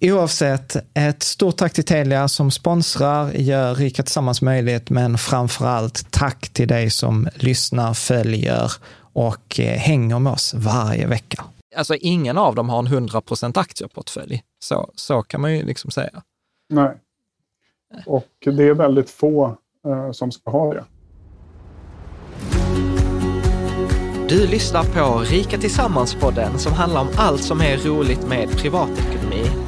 Oavsett, ett stort tack till Telia som sponsrar, gör Rika Tillsammans möjligt, men framför allt tack till dig som lyssnar, följer och eh, hänger med oss varje vecka. Alltså ingen av dem har en 100% aktieportfölj. Så, så kan man ju liksom säga. Nej. Och det är väldigt få eh, som ska ha det. Du lyssnar på Rika Tillsammans-podden som handlar om allt som är roligt med privatekonomi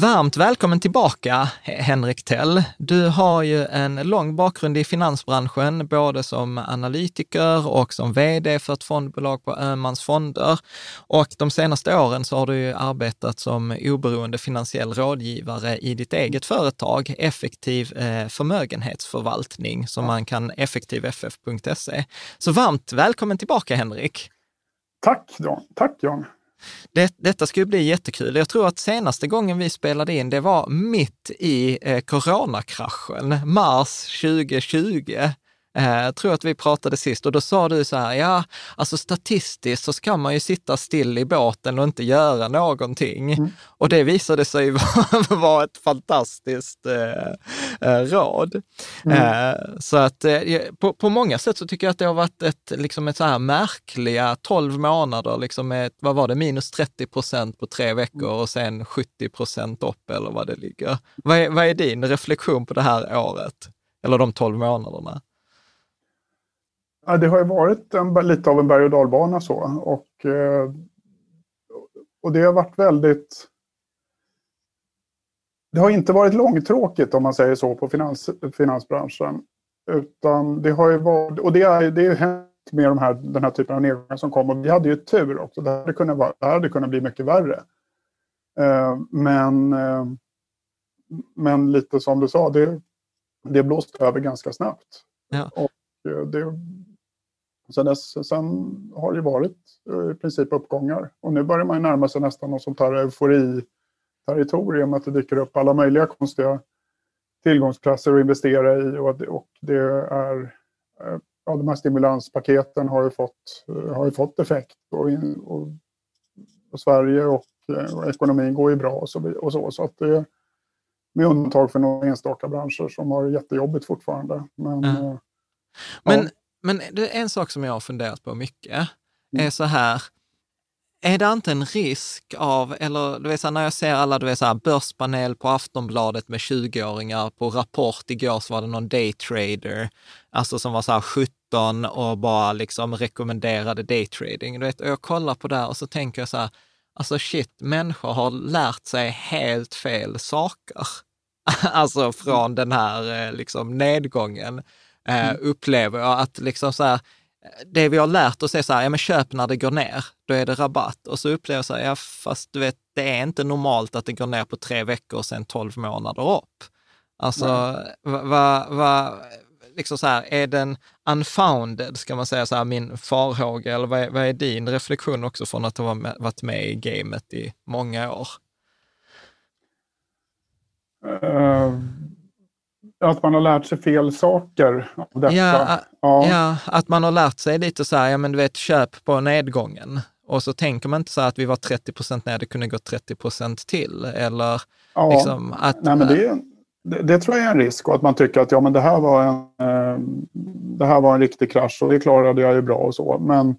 Varmt välkommen tillbaka, Henrik Tell. Du har ju en lång bakgrund i finansbranschen, både som analytiker och som vd för ett fondbolag på Öhmans fonder. Och de senaste åren så har du ju arbetat som oberoende finansiell rådgivare i ditt eget företag, Effektiv eh, förmögenhetsförvaltning, som man kan effektivff.se. Så varmt välkommen tillbaka, Henrik. Tack, Jan. Tack, Jan. Det, detta ska ju bli jättekul. Jag tror att senaste gången vi spelade in, det var mitt i eh, coronakraschen, mars 2020. Eh, tror att vi pratade sist och då sa du så här, ja, alltså statistiskt så ska man ju sitta still i båten och inte göra någonting. Mm. Och det visade sig vara ett fantastiskt eh, eh, råd. Mm. Eh, så att på, på många sätt så tycker jag att det har varit ett, liksom ett så här märkliga 12 månader, liksom med, vad var det, minus 30 procent på tre veckor och sen 70 procent upp eller vad det ligger. Vad är, vad är din reflektion på det här året? Eller de 12 månaderna? Ja, det har ju varit en, lite av en berg och dalbana så. Och, eh, och det har varit väldigt... Det har inte varit långtråkigt om man säger så på finans, finansbranschen. Utan det har ju varit, och det är, det är hänt med de här, den här typen av nedgångar som kom. Och vi hade ju tur också. Det hade kunnat, vara, det hade kunnat bli mycket värre. Eh, men, eh, men lite som du sa, det, det blåste över ganska snabbt. Ja. Och det, Sen, dess, sen har det varit eh, i princip uppgångar. Och nu börjar man närma sig nästan något sånt här eufori-territorium. Att det dyker upp alla möjliga konstiga tillgångsklasser att investera i. Och, och det är, eh, ja, de här stimulanspaketen har ju fått, eh, har ju fått effekt. Och, och och Sverige och, och, ekonomin går ju bra och så. Och så, så att det, med undantag för några enstaka branscher som har jättejobbigt fortfarande. Men, mm. men, men en sak som jag har funderat på mycket är så här, är det inte en risk av, eller du vet så här, när jag ser alla, du vet så här, börspanel på Aftonbladet med 20-åringar, på Rapport igår så var det någon daytrader, alltså som var så här 17 och bara liksom rekommenderade daytrading. Du vet, och jag kollar på det här och så tänker jag så här, alltså shit, människor har lärt sig helt fel saker. alltså från den här eh, liksom nedgången, eh, mm. upplever jag att liksom så här, det vi har lärt oss är så här, ja men köp när det går ner, då är det rabatt. Och så upplever jag så här, ja fast du vet, det är inte normalt att det går ner på tre veckor och sen tolv månader upp. Alltså, vad, va, va, liksom så här, är den unfounded, ska man säga så här, min farhåga, eller vad är, vad är din reflektion också från att ha varit med i gamet i många år? Uh, att man har lärt sig fel saker av detta. Ja, ja. ja, att man har lärt sig lite så här, ja men du vet, köp på nedgången. Och så tänker man inte så här att vi var 30 procent ner, det kunde gå 30 procent till. Eller ja, liksom att... Nej, men det, det, det, tror jag är en risk och att man tycker att ja, men det, här var en, eh, det här var en riktig krasch och det klarade jag ju bra och så. Men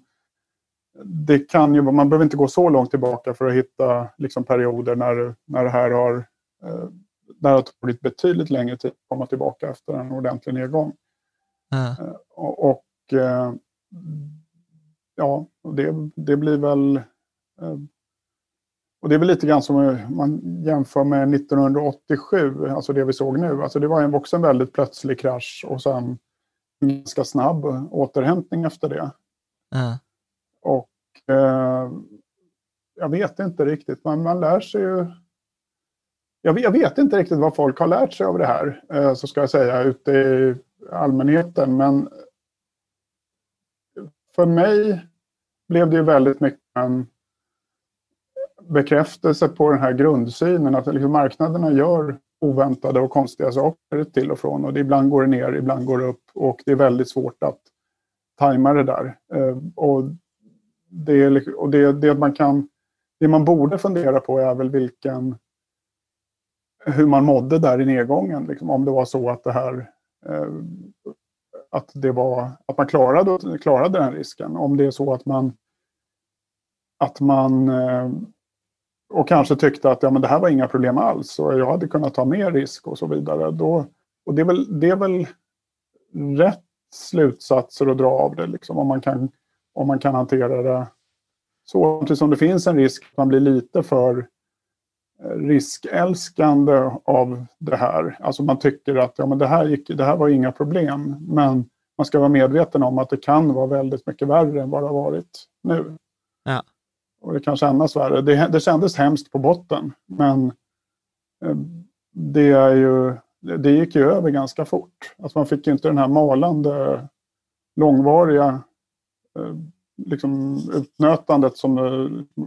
det kan ju, man behöver inte gå så långt tillbaka för att hitta liksom, perioder när, när det här har eh, det har tagit betydligt längre tid att komma tillbaka efter en ordentlig nedgång. Mm. Och, och, eh, ja, det, det blir väl... Eh, och det är väl lite grann som man jämför med 1987, alltså det vi såg nu. Alltså det var också en väldigt plötslig krasch och sen en ganska snabb återhämtning efter det. Mm. Och eh, jag vet inte riktigt, men man lär sig ju jag, jag, vet inte riktigt vad folk har lärt sig av det här, eh, så ska jag säga, ute i allmänheten. Men för mig blev det ju väldigt mycket en bekräftelse på den här grundsynen att liksom marknaderna gör oväntade och konstiga saker till och från. Och det ibland går det ner, ibland går det upp och det är väldigt svårt att tajma det där. Eh, och det, och det, det, man kan, det man borde fundera på är väl vilken hur man mådde där i nedgången. Liksom, om det var så att det här eh, att, det var, att man klarade, klarade den risken. Om det är så att man att man eh, och kanske tyckte att ja, men det här var inga problem alls och jag hade kunnat ta mer risk och så vidare. Då, och det är, väl, det är väl rätt slutsatser att dra av det, liksom, om, man kan, om man kan hantera det så. Samtidigt som det finns en risk att man blir lite för riskälskande av det här. Alltså man tycker att ja, men det, här gick, det här var inga problem. Men man ska vara medveten om att det kan vara väldigt mycket värre än vad det har varit nu. Ja. Och det kan kännas värre. Det, det kändes hemskt på botten. Men eh, det, är ju, det gick ju över ganska fort. Alltså man fick inte den här malande, långvariga eh, liksom utnötandet som, eh,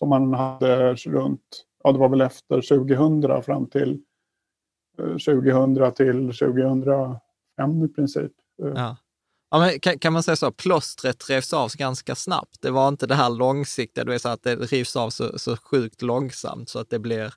som man hade runt, ja det var väl efter 2000 fram till 2000 eh, till 2005 i princip. Eh. Ja. Ja, men kan, kan, man säga så, plåstret revs av ganska snabbt. Det var inte det här långsiktiga, du vet så att det rivs av så, så sjukt långsamt så att det blir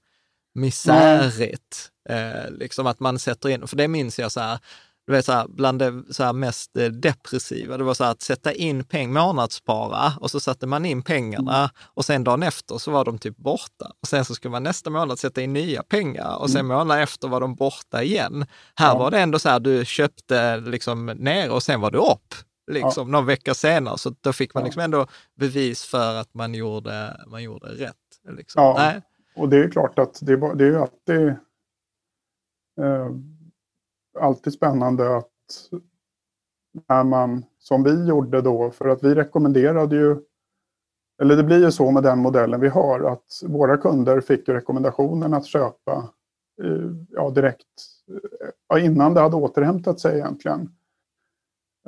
misärigt. Eh, liksom att man sätter in, för det minns jag så här, du vet, så här, bland det så mest eh, depressiva, det var så här att sätta in pengar, månadsspara och så satte man in pengarna mm. och sen dagen efter så var de typ borta. Och sen så skulle man nästa månad sätta in nya pengar och sen mm. månaden efter var de borta igen. Här ja. var det ändå så här, du köpte liksom ner och sen var du upp liksom ja. någon vecka senare. Så då fick man liksom ändå bevis för att man gjorde, man gjorde rätt. Liksom. Ja, Nej. och det är klart att det, det är ju alltid eh, alltid spännande att när man, som vi gjorde då, för att vi rekommenderade ju, eller det blir ju så med den modellen vi har, att våra kunder fick rekommendationen att köpa eh, ja, direkt ja, innan det hade återhämtat sig egentligen.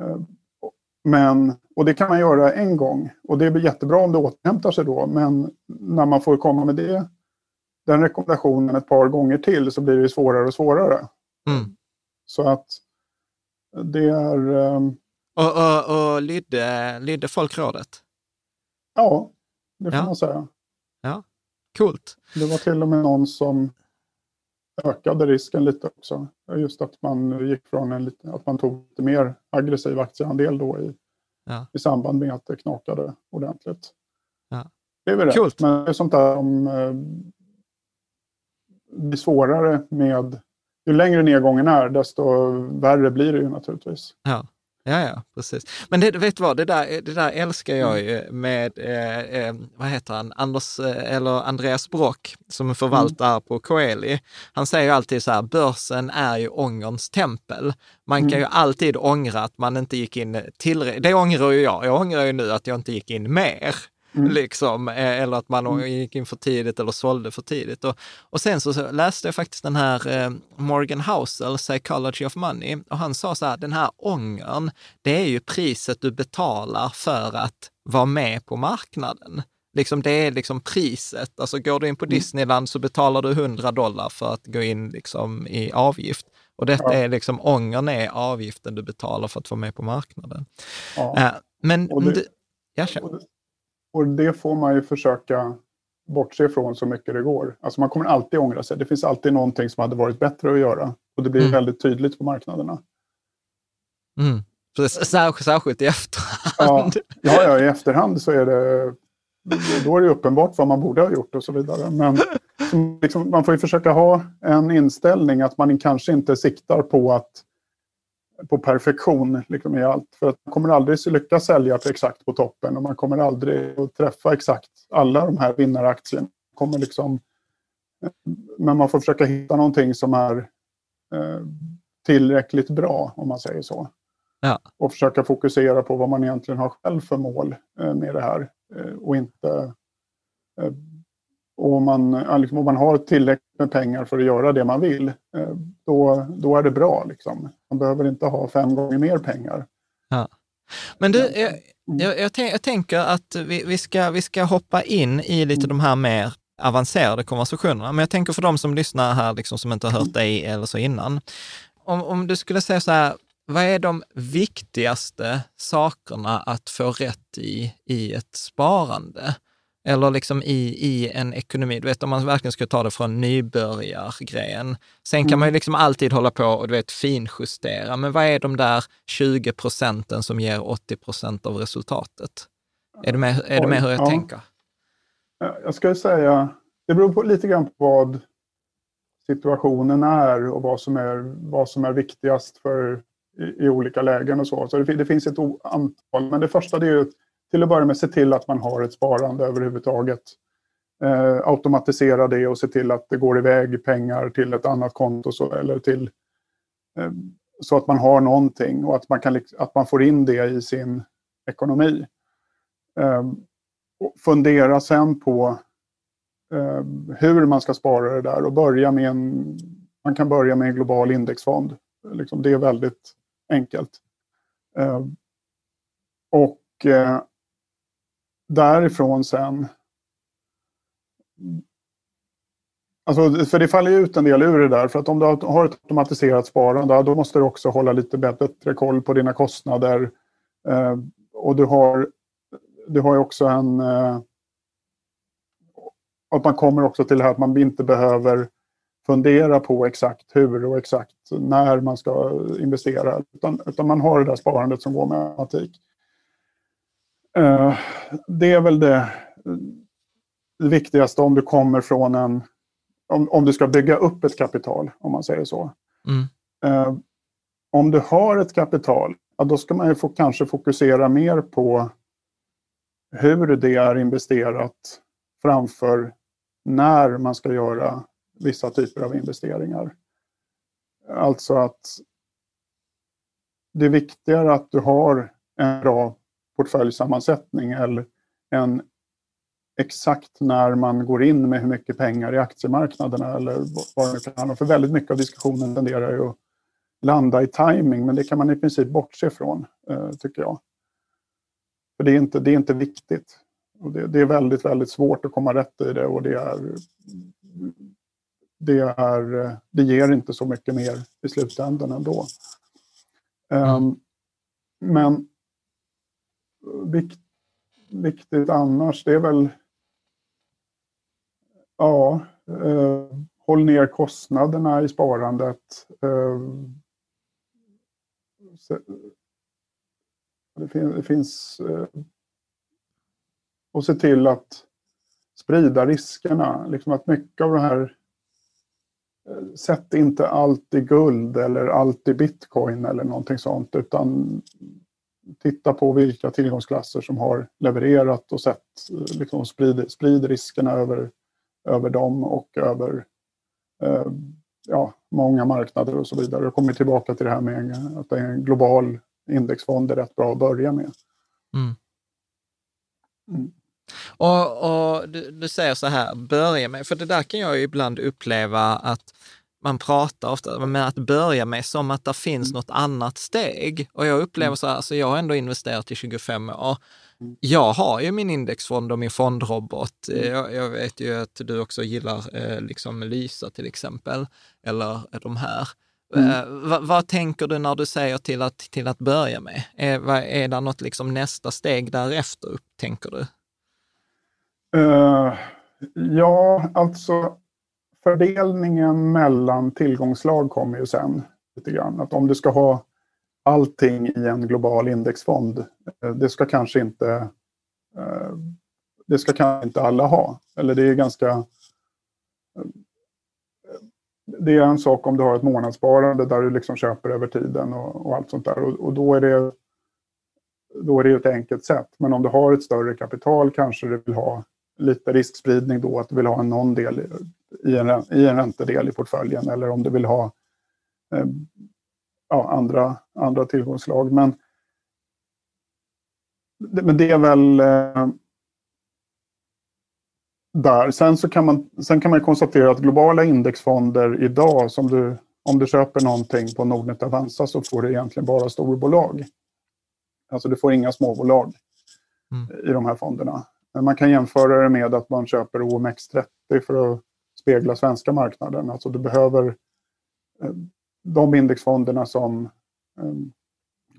Eh, men, och det kan man göra en gång och det är jättebra om det återhämtar sig då, men när man får komma med det, den rekommendationen ett par gånger till så blir det svårare och svårare. Mm. Så att det är... Um... Och, och, och lydde, lydde folk rådet? Ja, det får Ja. man säga. Ja, coolt. Det var till och med någon som ökade risken lite också. Just att man gick från en lite, att man tog lite mer aggressiv aktieandel då i, Ja. i samband med att det knakade ordentligt. Ja. Det är väl rätt. Coolt. Men det är sånt där som eh, blir svårare med... Ju längre nedgången är, desto värre blir det ju naturligtvis. Ja. Ja, ja, precis. Men det, vet du vad, det där, det där älskar jag ju med, eh, eh, vad heter han, Anders, eh, eller Andreas Brock som förvaltar på Coeli. Han säger ju alltid så här, börsen är ju ångerns tempel. Man kan ju alltid ångra att man inte gick in tillräckligt. Det ångrar ju jag. Jag ångrar ju nu att jag inte gick in mer. Liksom, eh, eller att man gick in för tidigt eller sålde för tidigt. Och, och sen så, läste jag faktiskt den här eh, Morgan Housel, Psychology of Money, och han sa så här, den här ångern, det är ju priset du betalar för att vara med på marknaden. Liksom det är liksom priset. Alltså går du in på Disneyland så betalar du 100 dollar för att gå in liksom i avgift. Och detta är liksom, ångern är avgiften du betalar för att vara med på marknaden. Ja. Eh, men, Och det- du, ja, kör. Och det, får man ju försöka bortse från så mycket det går. Alltså man kommer alltid ångra sig. Det finns alltid någonting som hade varit bättre att göra. Och det blir Mm. väldigt tydligt på marknaderna. Mm. Särskilt, särskilt i Ja, efterhand. ja, ja, i efterhand så är det... Då är det uppenbart vad man borde ha gjort och så vidare. Men som liksom, man får ju försöka ha en inställning att man kanske inte siktar på att på perfektion liksom i allt. För att man kommer aldrig att lyckas sälja till exakt på toppen och man kommer aldrig att träffa exakt alla de här vinnaraktierna. Kommer liksom, men man får försöka hitta någonting som är eh, tillräckligt bra, om man säger så. Ja. Och försöka fokusera på vad man egentligen har själv för mål eh, med det här. Eh, och inte... Och man, ja, liksom, om man har tillräckligt med pengar för att göra det man vill, eh, då, då är det bra. Liksom. Man behöver inte ha fem gånger mer pengar. Men du, jag, jag, jag, tänk, jag tänker att vi, vi, ska, vi ska hoppa in i lite de här mer avancerade konversationerna. Men jag tänker för de som lyssnar här, liksom, som inte har hört dig eller så innan. Om, om du skulle säga så här, vad är de viktigaste sakerna att få rätt i, i ett sparande? Eller liksom i, i en ekonomi, du vet om man verkligen ska ta det från nybörjargrejen. Sen kan man ju liksom alltid hålla på och du vet finjustera, men vad är de där 20 procenten som ger 80 procent av resultatet? Är du med, är du med hur jag Ja. tänker? Jag skulle säga, det beror på, lite grann på vad situationen är och vad som är, vad som är viktigast för, i, i olika lägen och så. Så det, det finns ett antal, men det första det är ju till att börja med se till att man har ett sparande överhuvudtaget. Eh, automatisera det och se till att det går iväg pengar till ett annat konto så, eller till eh, så att man har någonting och att man, kan, liksom- att man får in det i sin ekonomi. Eh, och fundera sen på eh, hur man ska spara det där och börja med en, man kan börja med en global indexfond. Liksom, det är väldigt enkelt. Eh, och eh, därifrån sen Alltså, för det faller ju ut en del ur det där. För att om du har ett automatiserat sparande, då måste du också hålla lite bättre koll på dina kostnader. Eh, och du har, du har ju också en... Eh, att man kommer också till det här att man inte behöver fundera på exakt hur och exakt när man ska investera. Utan, utan man har det där sparandet som går med automatik. Eh, det är väl det, det viktigaste om du kommer från en... Om, om du ska bygga upp ett kapital, om man säger så. Mm. Eh, om du har ett kapital, ja, då ska man ju få, kanske fokusera mer på hur det är investerat framför när man ska göra vissa typer av investeringar. Alltså att det är viktigare att du har en bra portföljsammansättning eller en exakt när man går in med hur mycket pengar i aktiemarknaderna eller vad det nu kan handla om. För väldigt mycket av diskussionen tenderar ju att landa i timing, men det kan man i princip bortse från, eh, tycker jag. För det är inte, det är inte viktigt. Och det, det är väldigt, väldigt svårt att komma rätt i det och det är, det är, det ger inte så mycket mer i slutändan ändå. Um, men vikt, viktigt annars, det är väl ja, eh, håll ner kostnaderna i sparandet. Eh, det, fin det finns... Eh, och se till att sprida riskerna. Liksom att mycket av det här... Eh, sätt inte allt i guld eller allt i bitcoin eller någonting sånt utan titta på vilka tillgångsklasser som har levererat och sett, liksom sprid, sprid riskerna över, över dem och över eh, ja, många marknader och så vidare. Jag kommer tillbaka till det här med att det är en global indexfond är rätt bra att börja med. Mm. Mm. Och, och du, du, säger så här, börja med, för det där kan jag ju ibland uppleva att man pratar ofta, men att börja med som att det finns mm. något annat steg. Och jag upplever mm. så här, alltså jag har ändå investerat i 25 år. Mm. Jag har ju min indexfond och min fondrobot. Mm. Jag, jag, vet ju att du också gillar eh, liksom Lysa till exempel, eller de här. Mm. Eh, vad, vad, tänker du när du säger till att, till att börja med? Är, vad, är det något liksom nästa steg därefter, tänker du? Uh, ja, alltså fördelningen mellan tillgångslag kommer ju sen. Lite grann. Att om du ska ha allting i en global indexfond, eh, det ska kanske inte eh, det ska kanske inte alla ha. Eller det är ganska... Eh, det är en sak om du har ett månadssparande där du liksom köper över tiden och, och allt sånt där. Och, och, då är det då är det ett enkelt sätt. Men om du har ett större kapital kanske du vill ha lite riskspridning då, att du vill ha någon del i en, i en räntedel i portföljen eller om du vill ha eh, ja, andra, andra tillgångslag. Men, men det är väl eh, där. Sen, så kan man, sen kan man konstatera att globala indexfonder idag, som du, om du köper någonting på Nordnet Avanza så får du egentligen bara storbolag. Alltså du får inga småbolag mm. i de här fonderna. Men man kan jämföra det med att man köper OMX30 för att spegla svenska marknaden. Alltså du behöver eh, de indexfonderna som, eh,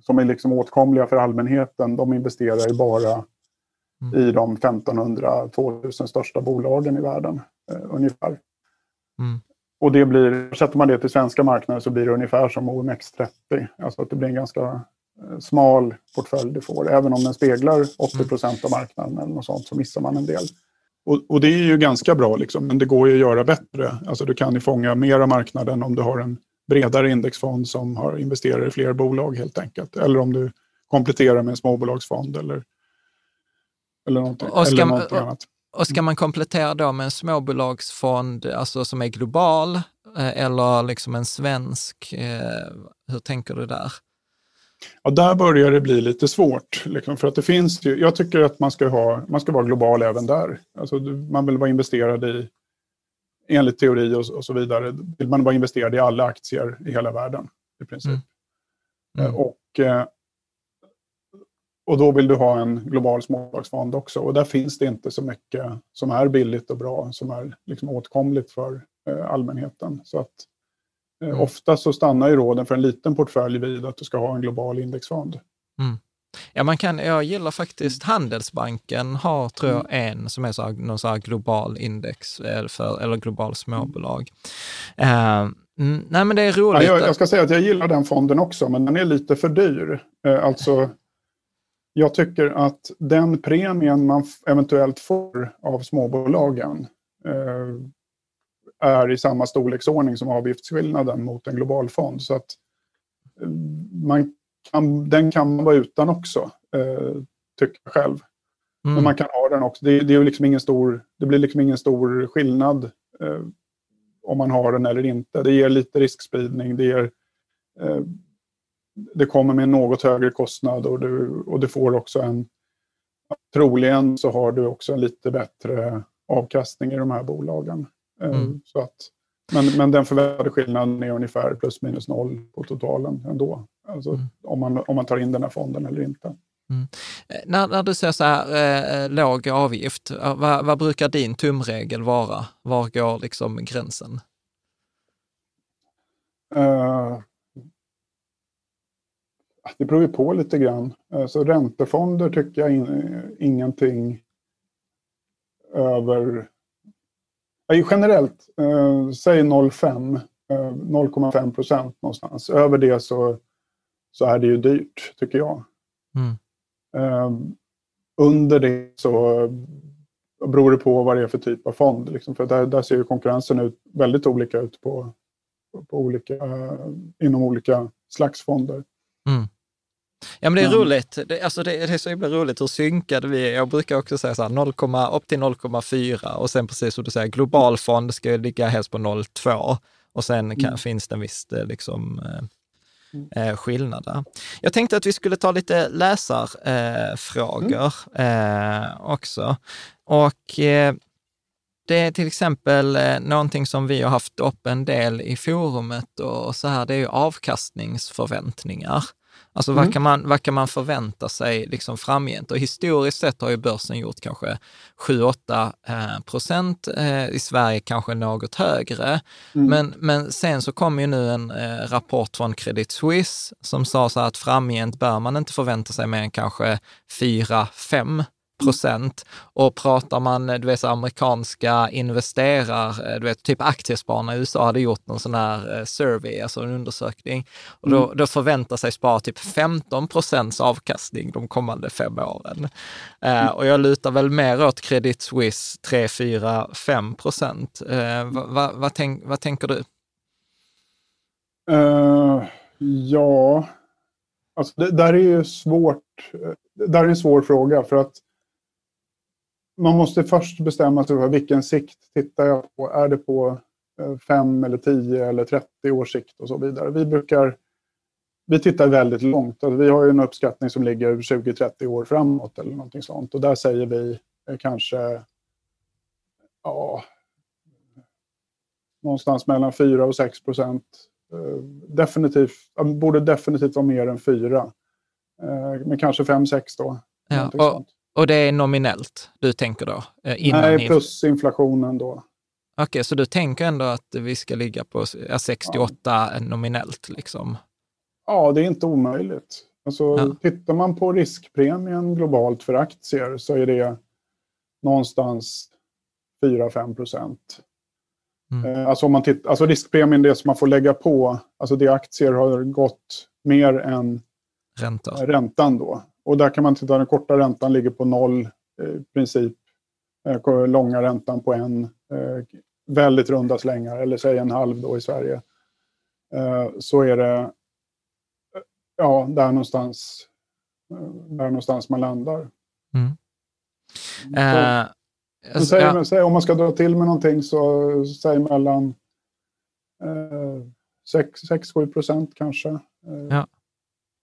som är liksom åtkomliga för allmänheten, de investerar ju bara mm. i de 1500-2000 största bolagen i världen eh, ungefär. Mm. Och det blir, sätter man det till svenska marknader så blir det ungefär som OMX30. Alltså att det blir en ganska smal portfölj du får. Även om den speglar 80 procent av marknaden eller något sånt så missar man en del. Och, och, det är ju ganska bra, liksom, men det går ju att göra bättre. Alltså du kan ju fånga mer av marknaden om du har en bredare indexfond som har investerat i fler bolag helt enkelt. Eller om du kompletterar med en småbolagsfond eller, eller någonting, och ska, eller någonting annat. Och ska man komplettera då med en småbolagsfond alltså som är global eh, eller liksom en svensk? Eh, hur tänker du där? Ja, där börjar det bli lite svårt. Liksom, för att det finns ju, jag tycker att man ska, ha, man ska vara global även där. Alltså, man vill vara investerad i, enligt teori och, och så vidare, vill man vara investerad i alla aktier i hela världen i princip. Mm. Mm. Och, eh, och då vill du ha en global småbolagsfond också. Och där finns det inte så mycket som är billigt och bra, som är liksom åtkomligt för eh, allmänheten. Så att Eh, mm. Ofta så stannar ju råden för en liten portfölj vid att du ska ha en global indexfond. Mm. Ja, man kan, jag gillar faktiskt Handelsbanken har, tror jag, mm. en som är så här, någon så global index eh, för, eller global småbolag. Uh, nej, men det är roligt. Ja, jag, jag, ska säga att jag gillar den fonden också, men den är lite för dyr. Uh, alltså, jag tycker att den premien man eventuellt får av småbolagen uh, är i samma storleksordning som avgiftsskillnaden mot en global fond. Så att eh, man kan, den kan man vara utan också, eh, tycker jag själv. Mm. Men man kan ha den också. Det, det, är liksom ingen stor, det blir liksom ingen stor skillnad eh, om man har den eller inte. Det ger lite riskspridning, det, ger, eh, det kommer med en något högre kostnad och du, och du får också en... Troligen så har du också en lite bättre avkastning i de här bolagen. Eh, mm. Så att, men, men den förväntade skillnaden är ungefär plus minus noll på totalen ändå. Alltså mm. om, man, om man tar in den här fonden eller inte. Mm. Eh, när, när, du säger så här, eh, eh låg avgift, vad, vad, brukar din tumregel vara? Var går liksom gränsen? Uh, det beror ju på lite grann. Så räntefonder tycker jag in, ingenting över generellt, eh, säg 0,5 0,5 procent någonstans. Över det så, så är det ju dyrt, tycker jag. Mm. under det så beror det på vad det är för typ av fond. Liksom, för där, där ser ju konkurrensen ut väldigt olika ut på, på olika, inom olika slags fonder. Mm. Ja, men det är mm. roligt. Det, alltså det, det är så himla roligt hur synkade vi är. Jag brukar också säga så här, 0, upp till 0,4 och sen precis som du säger, global fond ska ligga helst på 0,2 och sen kan, mm. finns det en viss eh, liksom, eh, mm. eh, skillnad där. Jag tänkte att vi skulle ta lite läsarfrågor eh, eh, också. Och eh, det är till exempel eh, någonting som vi har haft upp en del i forumet och så här, det är ju avkastningsförväntningar. Alltså mm. vad, kan man, vad kan man förvänta sig liksom framgent? Och historiskt sett har ju börsen gjort kanske 7-8 eh, procent, eh, i Sverige kanske något högre. Mm. Men, men sen så kom ju nu en eh, rapport från Credit Suisse som sa så här att framgent bör man inte förvänta sig mer än kanske 4-5 procent. Och pratar man, du vet, så amerikanska investerare, du vet, typ aktiespararna i USA hade gjort någon sån här eh, survey, alltså en undersökning. Och då, mm. då förväntar sig spara typ 15 procents avkastning de kommande fem åren. Uh, och jag lutar väl mer åt Credit Suisse 3, 4, 5 procent. Uh, vad va, va tänk, vad tänker du? Uh, ja, alltså det där är ju svårt. Det där är en svår fråga för att man måste först bestämma sig för vilken sikt tittar jag på. Är det på 5 eh, eller 10 eller 30 års sikt och så vidare. Vi brukar vi tittar väldigt långt. Alltså vi har ju en uppskattning som ligger 20-30 år framåt eller någonting sånt. Och där säger vi eh, kanske ja, någonstans mellan 4 och 6 procent. Eh, definitivt, borde definitivt vara mer än 4. Men kanske 5-6 då. Ja, och, och det är nominellt du tänker då? Eh, innan Nej, plus inflationen då. Okej, okay, så du tänker ändå att vi ska ligga på 68 ja. nominellt? Liksom. Ja, det är inte omöjligt. Alltså, ja. Tittar man på riskpremien globalt för aktier så är det någonstans 4-5 procent. Mm. Eh, alltså, om man tittar, alltså riskpremien, det som man får lägga på, alltså det aktier har gått mer än Ränta. räntan då. Och där kan man titta, den korta räntan ligger på noll eh, i princip. Eh, långa räntan på en. Eh, väldigt runda slängar, eller säg en halv då i Sverige. Så är det ja, där någonstans, där någonstans man landar. Mm. Uh, så, säg, säg, om man ska dra till med någonting så säg mellan eh, 6-7 procent kanske. Ja.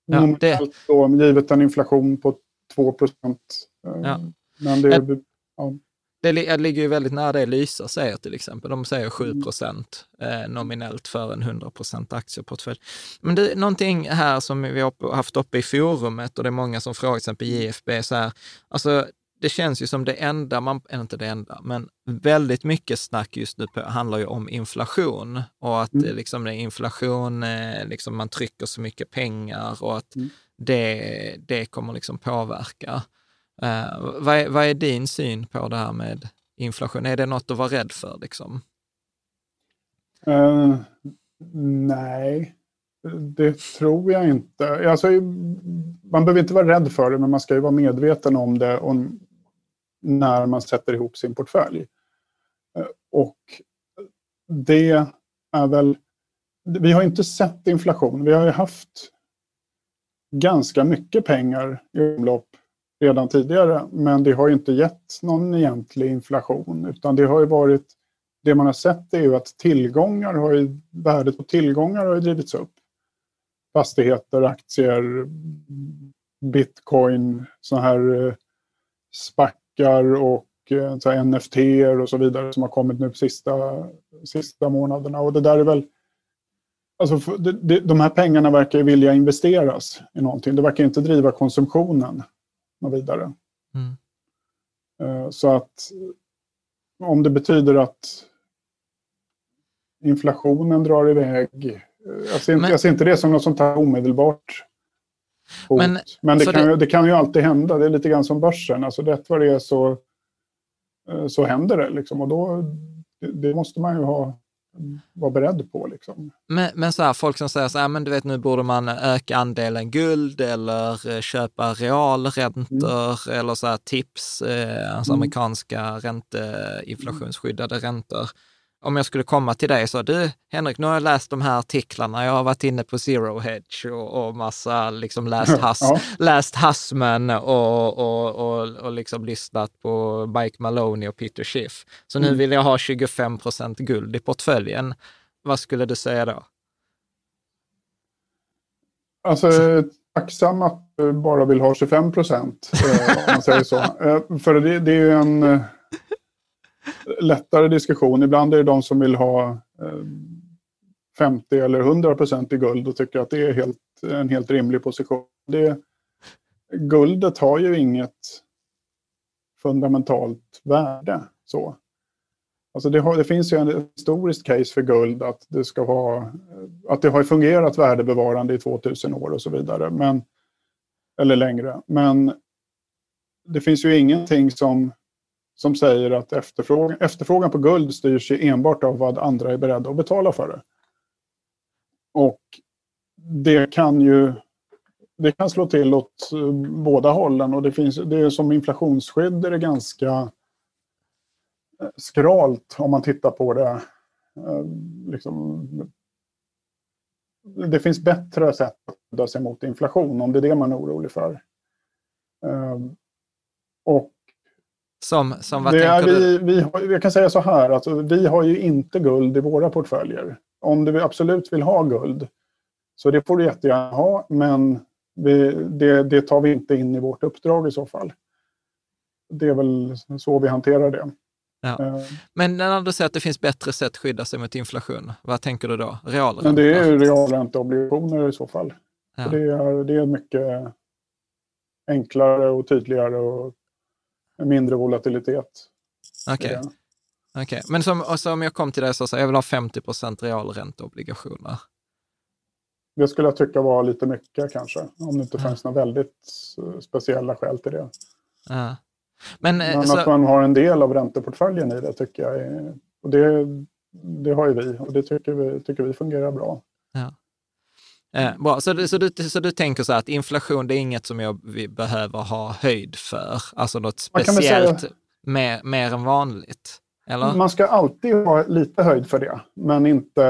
Ja, det... då, givet en inflation på 2 procent. Eh, ja. Men det, ja. det ligger ju väldigt nära det Lysa säger till exempel. De säger 7 mm. procent eh, nominellt för en 100 procent aktieportfölj. Men det är någonting här som vi har haft uppe i forumet och det är många som frågar, till exempel JFB, så här, alltså det känns ju som det enda, man, inte det enda, men väldigt mycket snack just nu på, handlar ju om inflation och att mm. liksom det är inflation, eh, liksom man trycker så mycket pengar och att mm. det, det kommer liksom påverka. Uh, vad, är, vad är din syn på det här med inflation? Är det något att vara rädd för? Liksom? Uh, nej, det tror jag inte. Alltså, man behöver inte vara rädd för det, men man ska ju vara medveten om det. Och när man sätter ihop sin portfölj. Eh, och det är väl... Vi har inte sett inflation. Vi har ju haft ganska mycket pengar i omlopp redan tidigare, men det har ju inte gett någon egentlig inflation, utan det har ju varit... Det man har sett är ju att tillgångar har ju, värdet på tillgångar har ju drivits upp. Fastigheter, aktier, bitcoin, sådana här eh, SPAC backar och eh, så NFT och så vidare som har kommit nu på sista, sista månaderna. Och det där är väl... Alltså, det, de här pengarna verkar vilja investeras i någonting. Det verkar inte driva konsumtionen och vidare. Mm. Eh, så att om det betyder att inflationen drar iväg. Eh, jag ser, inte, Men... jag ser inte det som något sånt här omedelbart hot. Men, Men det, kan, det... det kan ju alltid hända. Det är lite grann som börsen. Alltså rätt vad det är så, eh, så händer det. Liksom. Och då, det måste man ju ha vara beredd på. Liksom. Men, men så här, folk som säger så här, men du vet nu borde man öka andelen guld eller eh, köpa realräntor mm. eller så här tips, eh, alltså mm. amerikanska ränte, inflationsskyddade räntor om jag skulle komma till dig och sa, du Henrik, nu har jag läst de här artiklarna, jag har varit inne på Zero Hedge och, och massa, liksom läst, Hass, ja. läst Hassman och, och, och, och liksom lyssnat på Mike Maloney och Peter Schiff. Så nu mm. vill jag ha 25 procent guld i portföljen. Vad skulle du säga då? Alltså, tacksam att du bara vill ha 25 procent, eh, om man säger så. Eh, för det, det är ju en eh, lättare diskussion. Ibland är det de som vill ha eh, 50 eller 100 procent i guld och tycker att det är helt, en helt rimlig position. Det, guldet har ju inget fundamentalt värde. Så. Alltså det, har, det finns ju en historiskt case för guld att det, ska vara, att det har fungerat värdebevarande i 2000 år och så vidare. Men, eller längre. Men det finns ju ingenting som som säger att efterfrågan, efterfrågan på guld styrs enbart av vad andra är beredda att betala för det. Och det kan ju det kan slå till åt eh, båda hållen och det finns det är som inflationsskydd är det ganska eh, skralt om man tittar på det. Eh, liksom, det finns bättre sätt att skydda sig mot inflation om det är det man är orolig för. Och som, som vad det tänker vi, du? Vi har, jag kan säga så här, att vi har ju inte guld i våra portföljer. Om du absolut vill ha guld, så det får du jättegärna ha, men vi, det, det tar vi inte in i vårt uppdrag i så fall. Det är väl så vi hanterar det. Ja. Uh, men när du säger att det finns bättre sätt att skydda sig mot inflation, vad tänker du då? Realränta? Men det är realränteobligationer i så fall. Ja. Det, är, det är mycket enklare och tydligare och mindre volatilitet. Okej. Okay. Okay. Men som, om jag kom till dig och sa jag vill ha 50 procent realränteobligationer. Det skulle jag tycka var lite mycket kanske, om det inte ja. fanns några väldigt speciella skäl till det. Ja. Men, eh, Men så... att man har en del av ränteportföljen i det tycker jag är, och det, det har ju vi och det tycker vi, tycker vi fungerar bra. Ja. Eh, bra, så du, så, du, så du tänker så att inflation, det är inget som jag behöver ha höjd för? Alltså något speciellt säga, mer, mer än vanligt? Eller? Man ska alltid ha lite höjd för det, men, inte,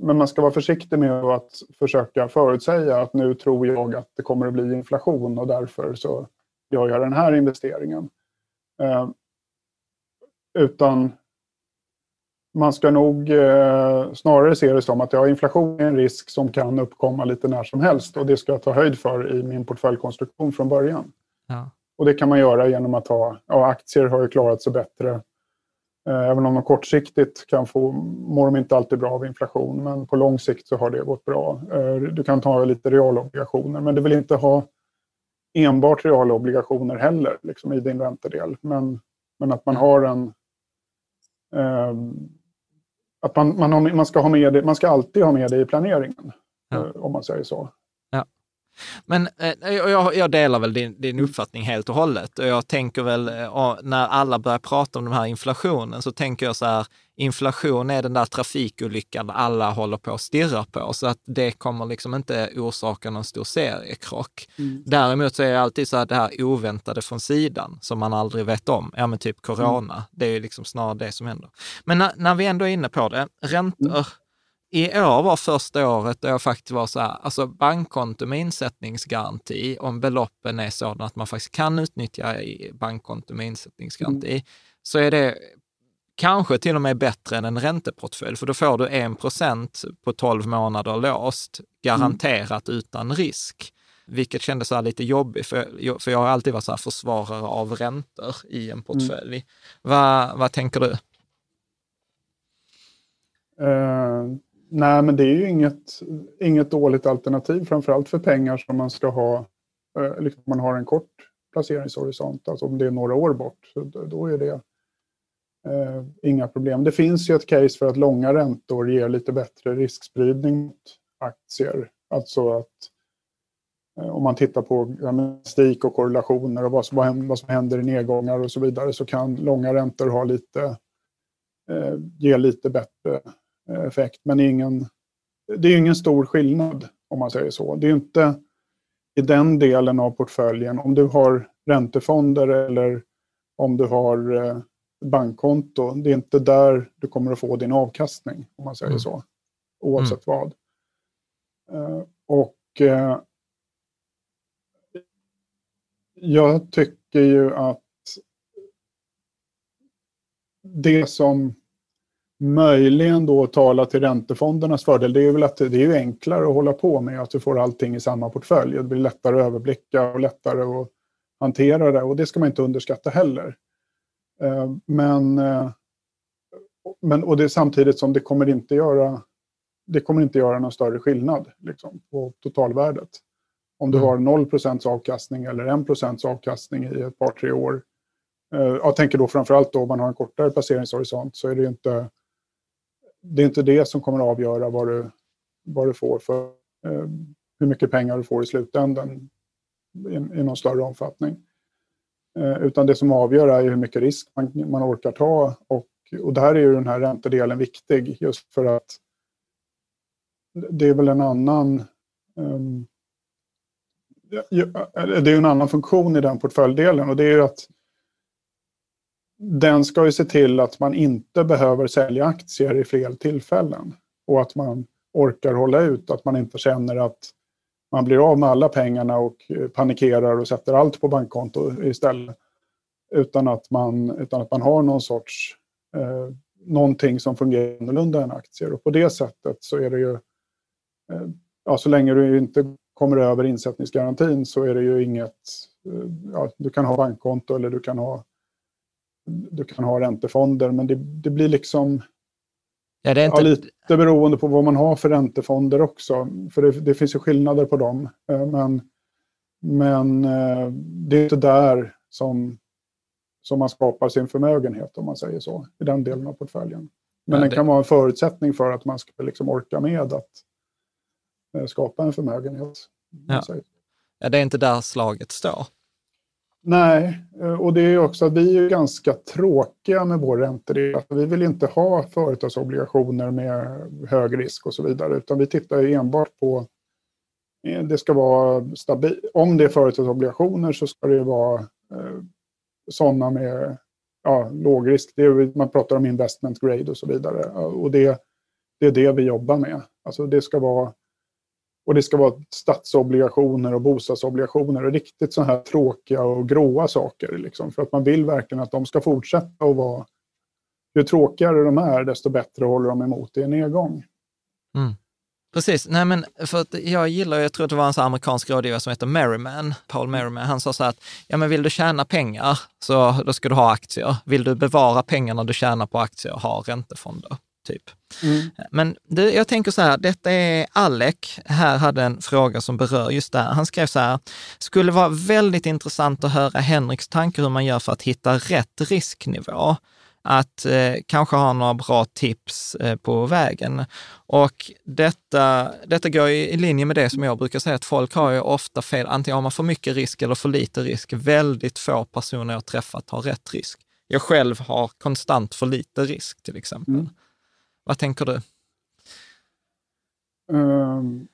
men man ska vara försiktig med att försöka förutsäga att nu tror jag att det kommer att bli inflation och därför så gör jag den här investeringen. Eh, utan man ska nog eh, snarare se det som att ja, inflation är en risk som kan uppkomma lite när som helst och det ska jag ta höjd för i min portföljkonstruktion från början. Ja. Och det kan man göra genom att ha, ja, aktier har ju klarat sig bättre. Eh, även om de kortsiktigt kan få, mår de inte alltid bra av inflation, men på lång sikt så har det gått bra. Eh, du kan ta lite realobligationer, men du vill inte ha enbart realobligationer heller liksom, i din räntedel. Men, men att man har en eh, att man, man, har, man, ska ha med det, man ska alltid ha med det i planeringen, ja. Eh, om man säger så. Men eh, jag, jag, delar väl din, din uppfattning helt och hållet. Och jag tänker väl, eh, när alla börjar prata om den här inflationen, så tänker jag så här, inflation är den där trafikolyckan alla håller på att stirra på, så att det kommer liksom inte orsaka någon stor seriekrock. Mm. Däremot så är det alltid så här det här oväntade från sidan, som man aldrig vet om. Ja, men typ corona, mm. det är ju liksom snarare det som händer. Men när, när vi ändå är inne på det, räntor, mm i år var första året då jag faktiskt var så här, alltså bankkonto med insättningsgaranti, om beloppen är sådana att man faktiskt kan utnyttja bankkonto med insättningsgaranti, mm. så är det kanske till och med bättre än en ränteportfölj, för då får du 1 procent på 12 månader låst, garanterat mm. utan risk. Vilket kändes så lite jobbigt, för jag, för jag har alltid varit så försvarare av räntor i en portfölj. Mm. Vad, vad tänker du? Uh, Nej, men det är ju inget, inget dåligt alternativ, framförallt för pengar som man ska ha, eh, liksom man har en kort placeringshorisont, alltså om det är några år bort, då är det eh, inga problem. Det finns ju ett case för att långa räntor ger lite bättre riskspridning mot aktier. Alltså att eh, om man tittar på statistik och korrelationer och vad som, vad som händer i nedgångar och så vidare så kan långa räntor ha lite eh, ge lite bättre effekt. Men ingen, det är ingen stor skillnad om man säger så. Det är inte i den delen av portföljen, om du har räntefonder eller om du har eh, bankkonto, det är inte där du kommer att få din avkastning, om man säger mm. så. Oavsett mm. vad. Uh, och jag tycker ju att det som möjligen då talar till räntefondernas fördel, det är väl att det är enklare att hålla på med att du får allting i samma portfölj. Det blir lättare att överblicka och lättare att hantera det och det ska man inte underskatta heller. Eh, men, eh, men och det är samtidigt som det kommer inte göra det kommer inte göra någon större skillnad liksom, på totalvärdet. Om du mm. har 0 avkastning eller 1 avkastning i ett par, tre år. Eh, jag tänker då framförallt då om man har en kortare placeringshorisont så är det inte det är inte det som kommer att avgöra vad du, vad du får för eh, hur mycket pengar du får i slutändan i, i någon större omfattning. Eh, utan det som avgör är hur mycket risk man, man orkar ta och, och där är ju den här räntedelen viktig just för att det är väl en annan um, det är en annan funktion i den portföljdelen och det är ju att den ska ju se till att man inte behöver sälja aktier i fler tillfällen. Och att man orkar hålla ut, att man inte känner att man blir av med alla pengarna och eh, panikerar och sätter allt på bankkonto istället. Utan att man, utan att man har någon sorts, eh, någonting som fungerar annorlunda än aktier. Och på det sättet så är det ju, eh, ja, så länge du inte kommer över insättningsgarantin så är det ju inget, eh, ja, du kan ha bankkonto eller du kan ha du kan ha räntefonder, men det, det blir liksom ja, det är inte... ja, lite beroende på vad man har för räntefonder också. För det, det finns ju skillnader på dem. Eh, men, men eh, det är inte där som, som man skapar sin förmögenhet, om man säger så, i den delen av portföljen. Men ja, det... den kan vara en förutsättning för att man ska liksom orka med att eh, skapa en förmögenhet. Ja. ja, det är inte där slaget står. Nej, eh, och det är också att vi är ganska tråkiga med vår ränteregel. Vi vill inte ha företagsobligationer med hög risk och så vidare, utan vi tittar enbart på eh, det ska vara stabil. Om det är företagsobligationer så ska det vara eh, sådana med ja, låg risk. Det är, man pratar om investment grade och så vidare. Och det, det är det vi jobbar med. Alltså det ska vara och det ska vara statsobligationer och bostadsobligationer och riktigt så här tråkiga och gråa saker. Liksom, för att man vill verkligen att de ska fortsätta att vara... Ju tråkigare de är, desto bättre håller de emot i en nedgång. Mm. Precis, nej men för att jag gillar, jag tror att det var en amerikansk rådgivare som heter Merriman, Paul Merriman, han sa så här att, ja men vill du tjäna pengar så då ska du ha aktier. Vill du bevara pengarna du tjänar på aktier, ha räntefonder typ. Mm. Men du, jag tänker så här, detta är Alec, här hade en fråga som berör just det här. Han skrev så här, skulle vara väldigt intressant att höra Henriks tankar hur man gör för att hitta rätt risknivå att eh, kanske ha några bra tips eh, på vägen. Och detta, detta går i, i linje med det som jag brukar säga, att folk har ju ofta fel, antingen har man för mycket risk eller för lite risk. Väldigt få personer jag träffat har rätt risk. Jag själv har konstant för lite risk till exempel. Mm. Vad tänker du? Um,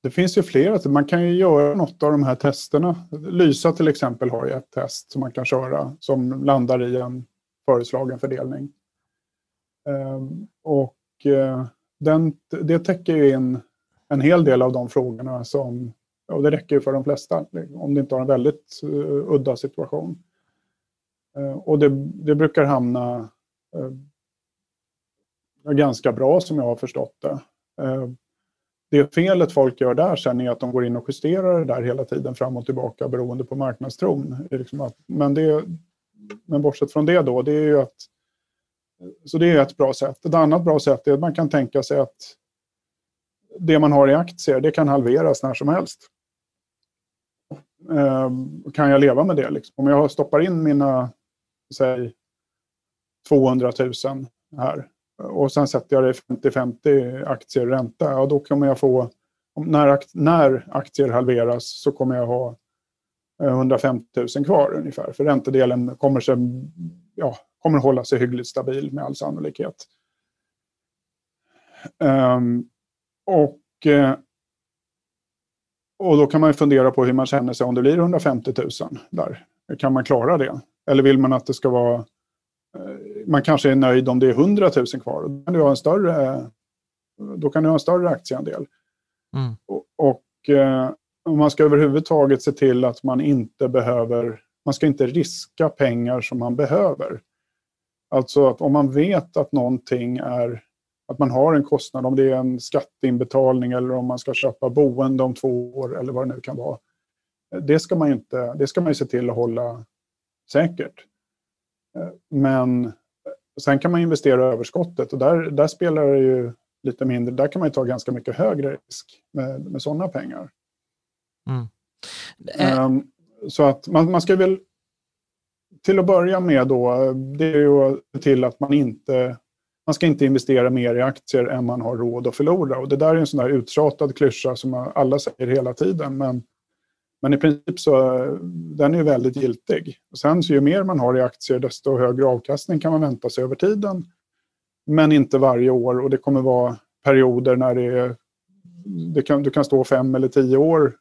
det finns ju flera. Alltså, man kan ju göra något av de här testerna. Lysa till exempel har ju ett test som man kan köra som landar i en föreslagen fördelning. Um, och uh, den, det täcker ju in en hel del av de frågorna som, och det räcker ju för de flesta, om det inte har en väldigt uh, udda situation. Uh, och det, det brukar hamna eh, ganska bra som jag har förstått det. Eh, det felet folk gör där sen är att de går in och justerar det där hela tiden fram och tillbaka beroende på marknadstron. Liksom men, det, men bortsett från det då, det är ju att så det är ett bra sätt. Ett annat bra sätt är att man kan tänka sig att det man har i aktier, det kan halveras när som helst. Ehm, kan jag leva med det? Liksom? Om jag stoppar in mina, säg 200 000 här och sen sätter jag det i 50-50 aktier ränta, ja, då kommer jag få, när, när aktier halveras så kommer jag ha eh, 150 000 kvar ungefär. För räntedelen kommer, sen, ja, kommer hålla sig hyggligt stabil med all sannolikhet. Um, och, eh, och då kan man fundera på hur man känner sig om det blir 150 000 där. Kan man klara det? Eller vill man att det ska vara... Uh, man kanske är nöjd om det är 100 000 kvar. Då kan du ha en större, då kan du ha en större aktieandel. Mm. Och, och uh, om man ska överhuvudtaget se till att man inte behöver... Man ska inte riska pengar som man behöver. Alltså att om man vet att någonting är att man har en kostnad, om det är en skatteinbetalning eller om man ska köpa boende om två år eller vad det nu kan vara. Det ska man inte, det ska man ju se till att hålla säkert. Men sen kan man investera överskottet och där, där spelar det ju lite mindre. Där kan man ju ta ganska mycket högre risk med, med sådana pengar. Mm. Um, så att man, man ska väl till att börja med då, det är ju att se till att man inte man ska inte investera mer i aktier än man har råd att förlora. Och det där är en sån där uttjatad klyscha som alla säger hela tiden. Men, men i princip så den är ju väldigt giltig. Och sen så ju mer man har i aktier desto högre avkastning kan man vänta sig över tiden. Men inte varje år och det kommer vara perioder när det är, det kan, du kan stå fem eller tio år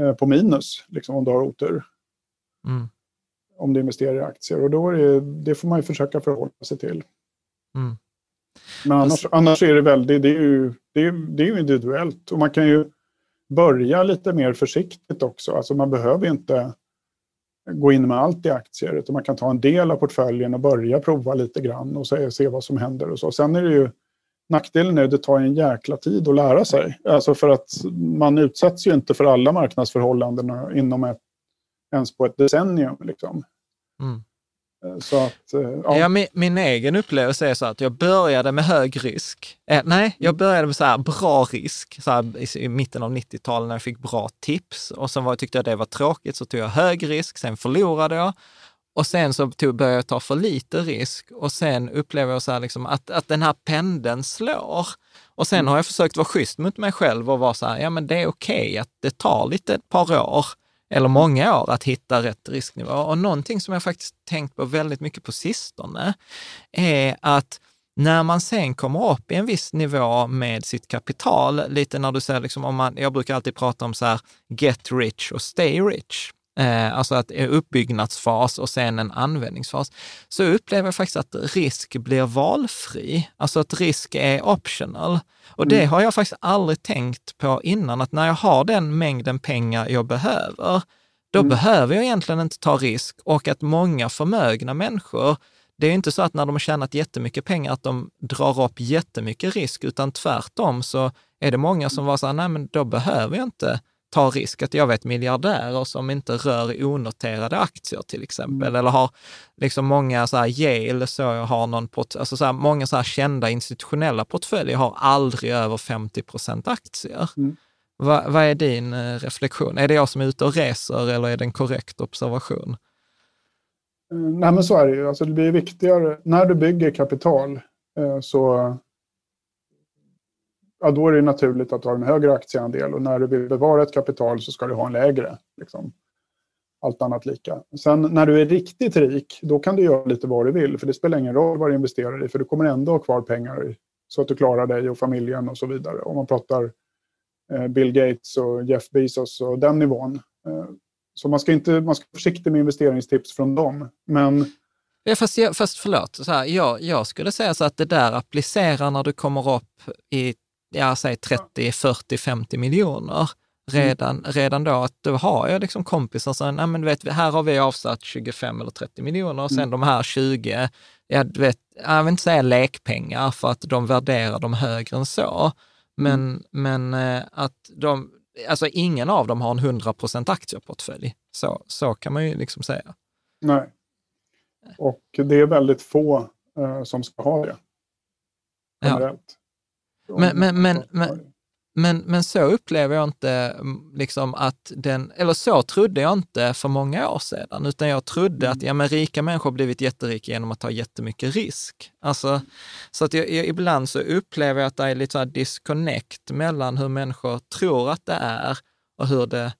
eh, på minus liksom, om du har otur. Mm. Om du investerar i aktier och då är det, det får man ju försöka förhålla sig till. Mm. Men annars, annars är det väldigt, det är, ju, det, är, det är individuellt. Och man kan ju börja lite mer försiktigt också. Alltså man behöver inte gå in med allt i aktier, utan man kan ta en del av portföljen och börja prova lite grann och se, se vad som händer och så. Sen är det ju Nackdelen är att det tar en jäkla tid att lära sig. Alltså för att man utsätts ju inte för alla marknadsförhållanden inom ett, ens på ett decennium. Liksom. Mm. Eh, så att, eh, ja. ja min, min, egen upplevelse är så att jag började med hög risk. Eh, nej, jag mm. började med så här bra risk så här, i, i, mitten av 90-talet när jag fick bra tips. Och sen var, tyckte jag det var tråkigt så tog jag hög risk, sen förlorade jag. Och sen så tog, började jag ta för lite risk och sen upplever jag så här liksom att, att den här pendeln slår. Och sen mm. har jag försökt vara schysst mot mig själv och vara så här, ja men det är okej okay att det tar lite ett par år eller många år att hitta rätt risknivå. Och någonting som jag faktiskt tänkt på väldigt mycket på sistone är att när man sen kommer upp i en viss nivå med sitt kapital, lite när du säger, liksom, om man, jag brukar alltid prata om så här, get rich och stay rich. Eh, alltså att uppbyggnadsfas och sen en användningsfas, så upplever jag faktiskt att risk blir valfri. Alltså att risk är optional. Och det mm. har jag faktiskt aldrig tänkt på innan, att när jag har den mängden pengar jag behöver, då mm. behöver jag egentligen inte ta risk och att många förmögna människor, det är inte så att när de har tjänat jättemycket pengar att de drar upp jättemycket risk, utan tvärtom så är det många som var så här, nej men då behöver jag inte ta risk. Att jag vet miljardärer som inte rör onoterade aktier till exempel, mm. eller har liksom många så här Yale, så jag har någon, alltså så här, många så här kända institutionella portföljer har aldrig över 50 procent aktier. Mm. Va, vad är din eh, reflektion? Är det jag som är ute och reser eller är det en korrekt observation? Eh, nej, men så är det ju. Alltså, det blir viktigare. När du bygger kapital eh, så ja, då är det naturligt att ha en högre aktieandel och när du vill bevara ett kapital så ska du ha en lägre. Liksom. Allt annat lika. Sen när du är riktigt rik, då kan du göra lite vad du vill, för det spelar ingen roll vad du investerar i, för du kommer ändå ha kvar pengar så att du klarar dig och familjen och så vidare. Om man pratar eh, Bill Gates och Jeff Bezos och den nivån. Eh, så man ska, inte, man ska vara försiktig med investeringstips från dem. Men Ja, fast, jag, fast förlåt, så här, jag, jag skulle säga så att det där applicerar när du kommer upp i ja, säg 30, 40, 50 miljoner redan, mm. redan då, att då har jag liksom kompisar som, nej men du vet, här har vi avsatt 25 eller 30 miljoner och sen mm. de här 20, jag vet, jag vill inte säga lekpengar för att de värderar dem högre än så, men, mm. men eh, att de, alltså ingen av dem har en 100 aktieportfölj. Så, så kan man ju liksom säga. Nej. Och det är väldigt få uh, som ska ha det. Generellt. Men, men, men, men, men, men så upplever jag inte mm, liksom att den, eller så trodde jag inte för många år sedan, utan jag trodde att mm. ja, men rika människor har blivit jätterika genom att ta jättemycket risk. Alltså, så att jag, jag, ibland så upplever jag att det är lite så här disconnect mellan hur människor tror att det är och hur det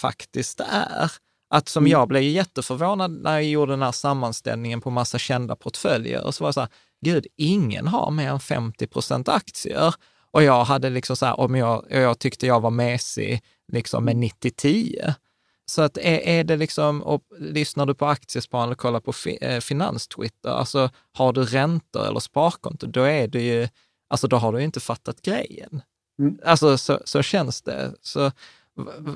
faktiskt är. Att som jag blev jätteförvånad när jag gjorde den här sammanställningen på massa kända portföljer och så var det så här, gud, ingen har mer än 50 procent aktier. Och jag hade liksom så här, om jag, jag tyckte jag var mesig liksom med 90-10. Så att är, är det liksom, och lyssnar du på aktiesparande eller kollar på fi, eh, finanstwitter, alltså har du räntor eller sparkonto, då är det ju, alltså då har du inte fattat grejen. Mm. Alltså så, så känns det. Så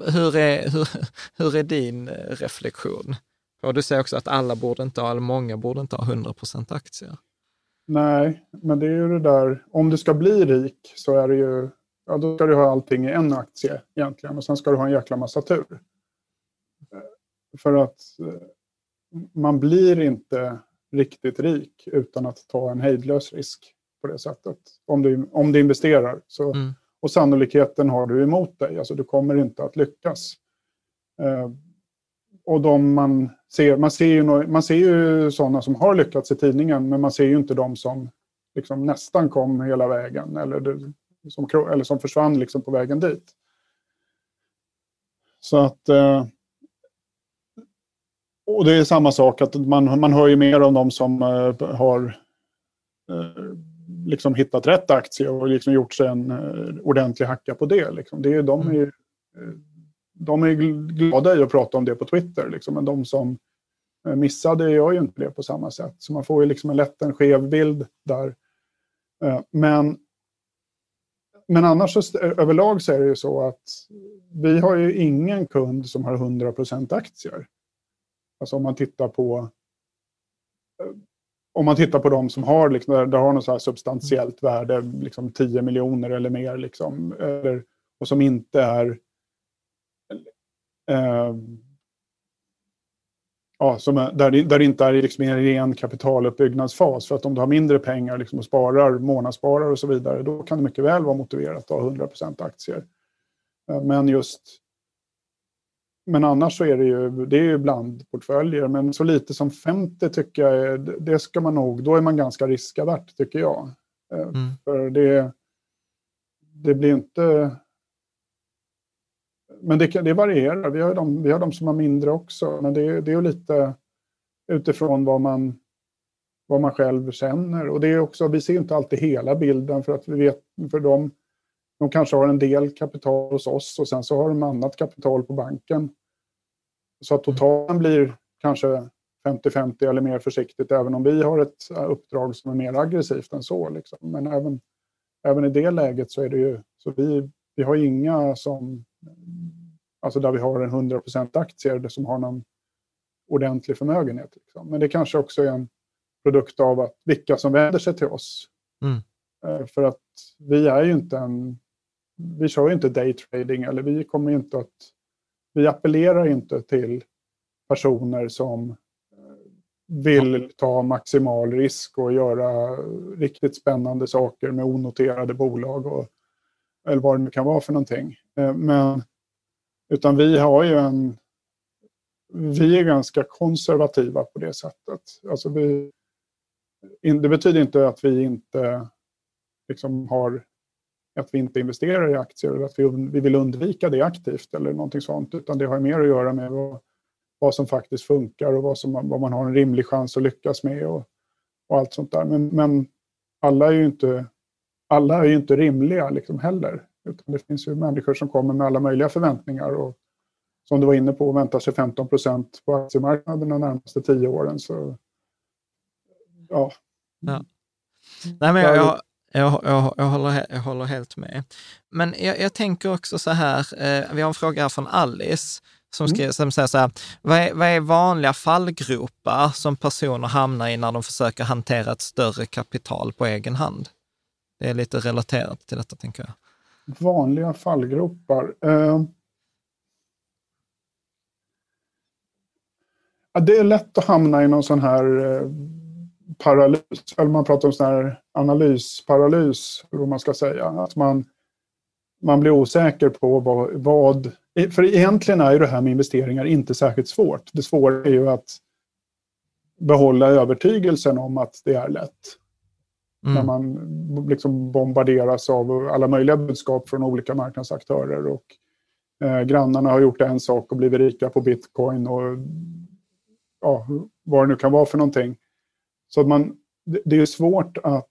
hur är, hur, hur är din eh, reflektion? Och du säger också att alla borde inte ha, eller många borde inte ha 100 procent aktier. Nej, men det är ju det där, om du ska bli rik så är det ju, ja då ska du ha allting i en aktie egentligen och sen ska du ha en jäkla massa tur. För att eh, man blir inte riktigt rik utan att ta en hejdlös risk på det sättet. Om du, om du investerar. Så, mm. Och sannolikheten har du emot dig, alltså du kommer inte att lyckas. Och de man ser, man ser, ju, man ser ju sådana som har lyckats i tidningen, men man ser ju inte de som liksom nästan kom hela vägen eller, som, eller som försvann liksom på vägen dit. Så att... Eh, och det är samma sak, att man, man hör ju mer om de som eh, har eh, liksom hittat rätt aktie och liksom gjort sig en ordentlig hacka på det. Liksom. det är, de, är, mm de är glada i att prata om det på Twitter, liksom, men de som eh, missade gör ju inte det på samma sätt. Så man får ju liksom en lätt en skev bild där. Eh, men men annars så, överlag så är det ju så att vi har ju ingen kund som har 100 aktier. Alltså om man tittar på eh, om man tittar på de som har, liksom, där, har något så här substantiellt värde, liksom 10 miljoner eller mer, liksom, eller, och som inte är ja, som är, där, det, där det inte är liksom en ren kapitaluppbyggnadsfas. För att om du har mindre pengar liksom och sparar, månadssparar och så vidare, då kan det mycket väl vara motiverat att ha 100% aktier. Eh, men just men annars så är det ju, det är ju blandportföljer, men så lite som 50 tycker jag, är, det ska man nog, då är man ganska riskavert tycker jag. Eh, mm. För det, det blir inte men det, det varierar. Vi har, de, vi har de som har mindre också. Men det, det är lite utifrån vad man, vad man själv känner. Och det är också, vi ser inte alltid hela bilden för att vi vet, för de, de kanske har en del kapital hos oss och sen så har de annat kapital på banken. Så att totalen blir kanske 50-50 eller mer försiktigt även om vi har ett äh, uppdrag som är mer aggressivt än så. Liksom. Men även, även i det läget så är det ju, så vi, vi har inga som Alltså där vi har en 100% aktier som har någon ordentlig förmögenhet. Liksom. Men det kanske också är en produkt av att vilka som vänder sig till oss. Mm. Eh, för att vi är ju inte en... Vi kör ju inte daytrading eller vi kommer inte att... Vi appellerar inte till personer som eh, vill ta maximal risk och göra riktigt spännande saker med onoterade bolag och eller vad det nu kan vara för någonting. Eh, men, utan vi har ju en... Vi är ganska konservativa på det sättet. Alltså vi, det betyder inte att vi inte liksom har att vi inte investerar i aktier eller att vi, vi vill undvika det aktivt eller någonting sånt. Utan det har mer att göra med vad, vad som faktiskt funkar och vad, som, vad man har en rimlig chans att lyckas med och, och allt sånt där. Men, men alla är ju inte alla är ju inte rimliga liksom heller. Utan det finns ju människor som kommer med alla möjliga förväntningar och som du var inne på väntar sig 15 procent på aktiemarknaden de närmaste tio åren. Så, ja. ja. Nej, men jag, jag, jag, jag, jag, håller, jag håller helt med. Men jag, jag tänker också så här, eh, vi har en fråga här från Alice som, mm. skrev, som säger så här, vad är, vad är vanliga fallgropar som personer hamnar i när de försöker hantera ett större kapital på egen hand? Det är lite relaterat till detta, tänker jag. Vanliga fallgropar. Eh, det är lätt att hamna i någon sån här eh, paralys, eller man pratar om sån här analysparalys, hur man ska säga. Att man, man blir osäker på vad, vad... För egentligen är ju det här med investeringar inte särskilt svårt. Det svåra är ju att behålla övertygelsen om att det är lätt. Mm. När man liksom bombarderas av alla möjliga budskap från olika marknadsaktörer. Och eh, grannarna har gjort en sak och blivit rika på bitcoin och ja, vad det nu kan vara för någonting. Så att man, det, det är svårt att...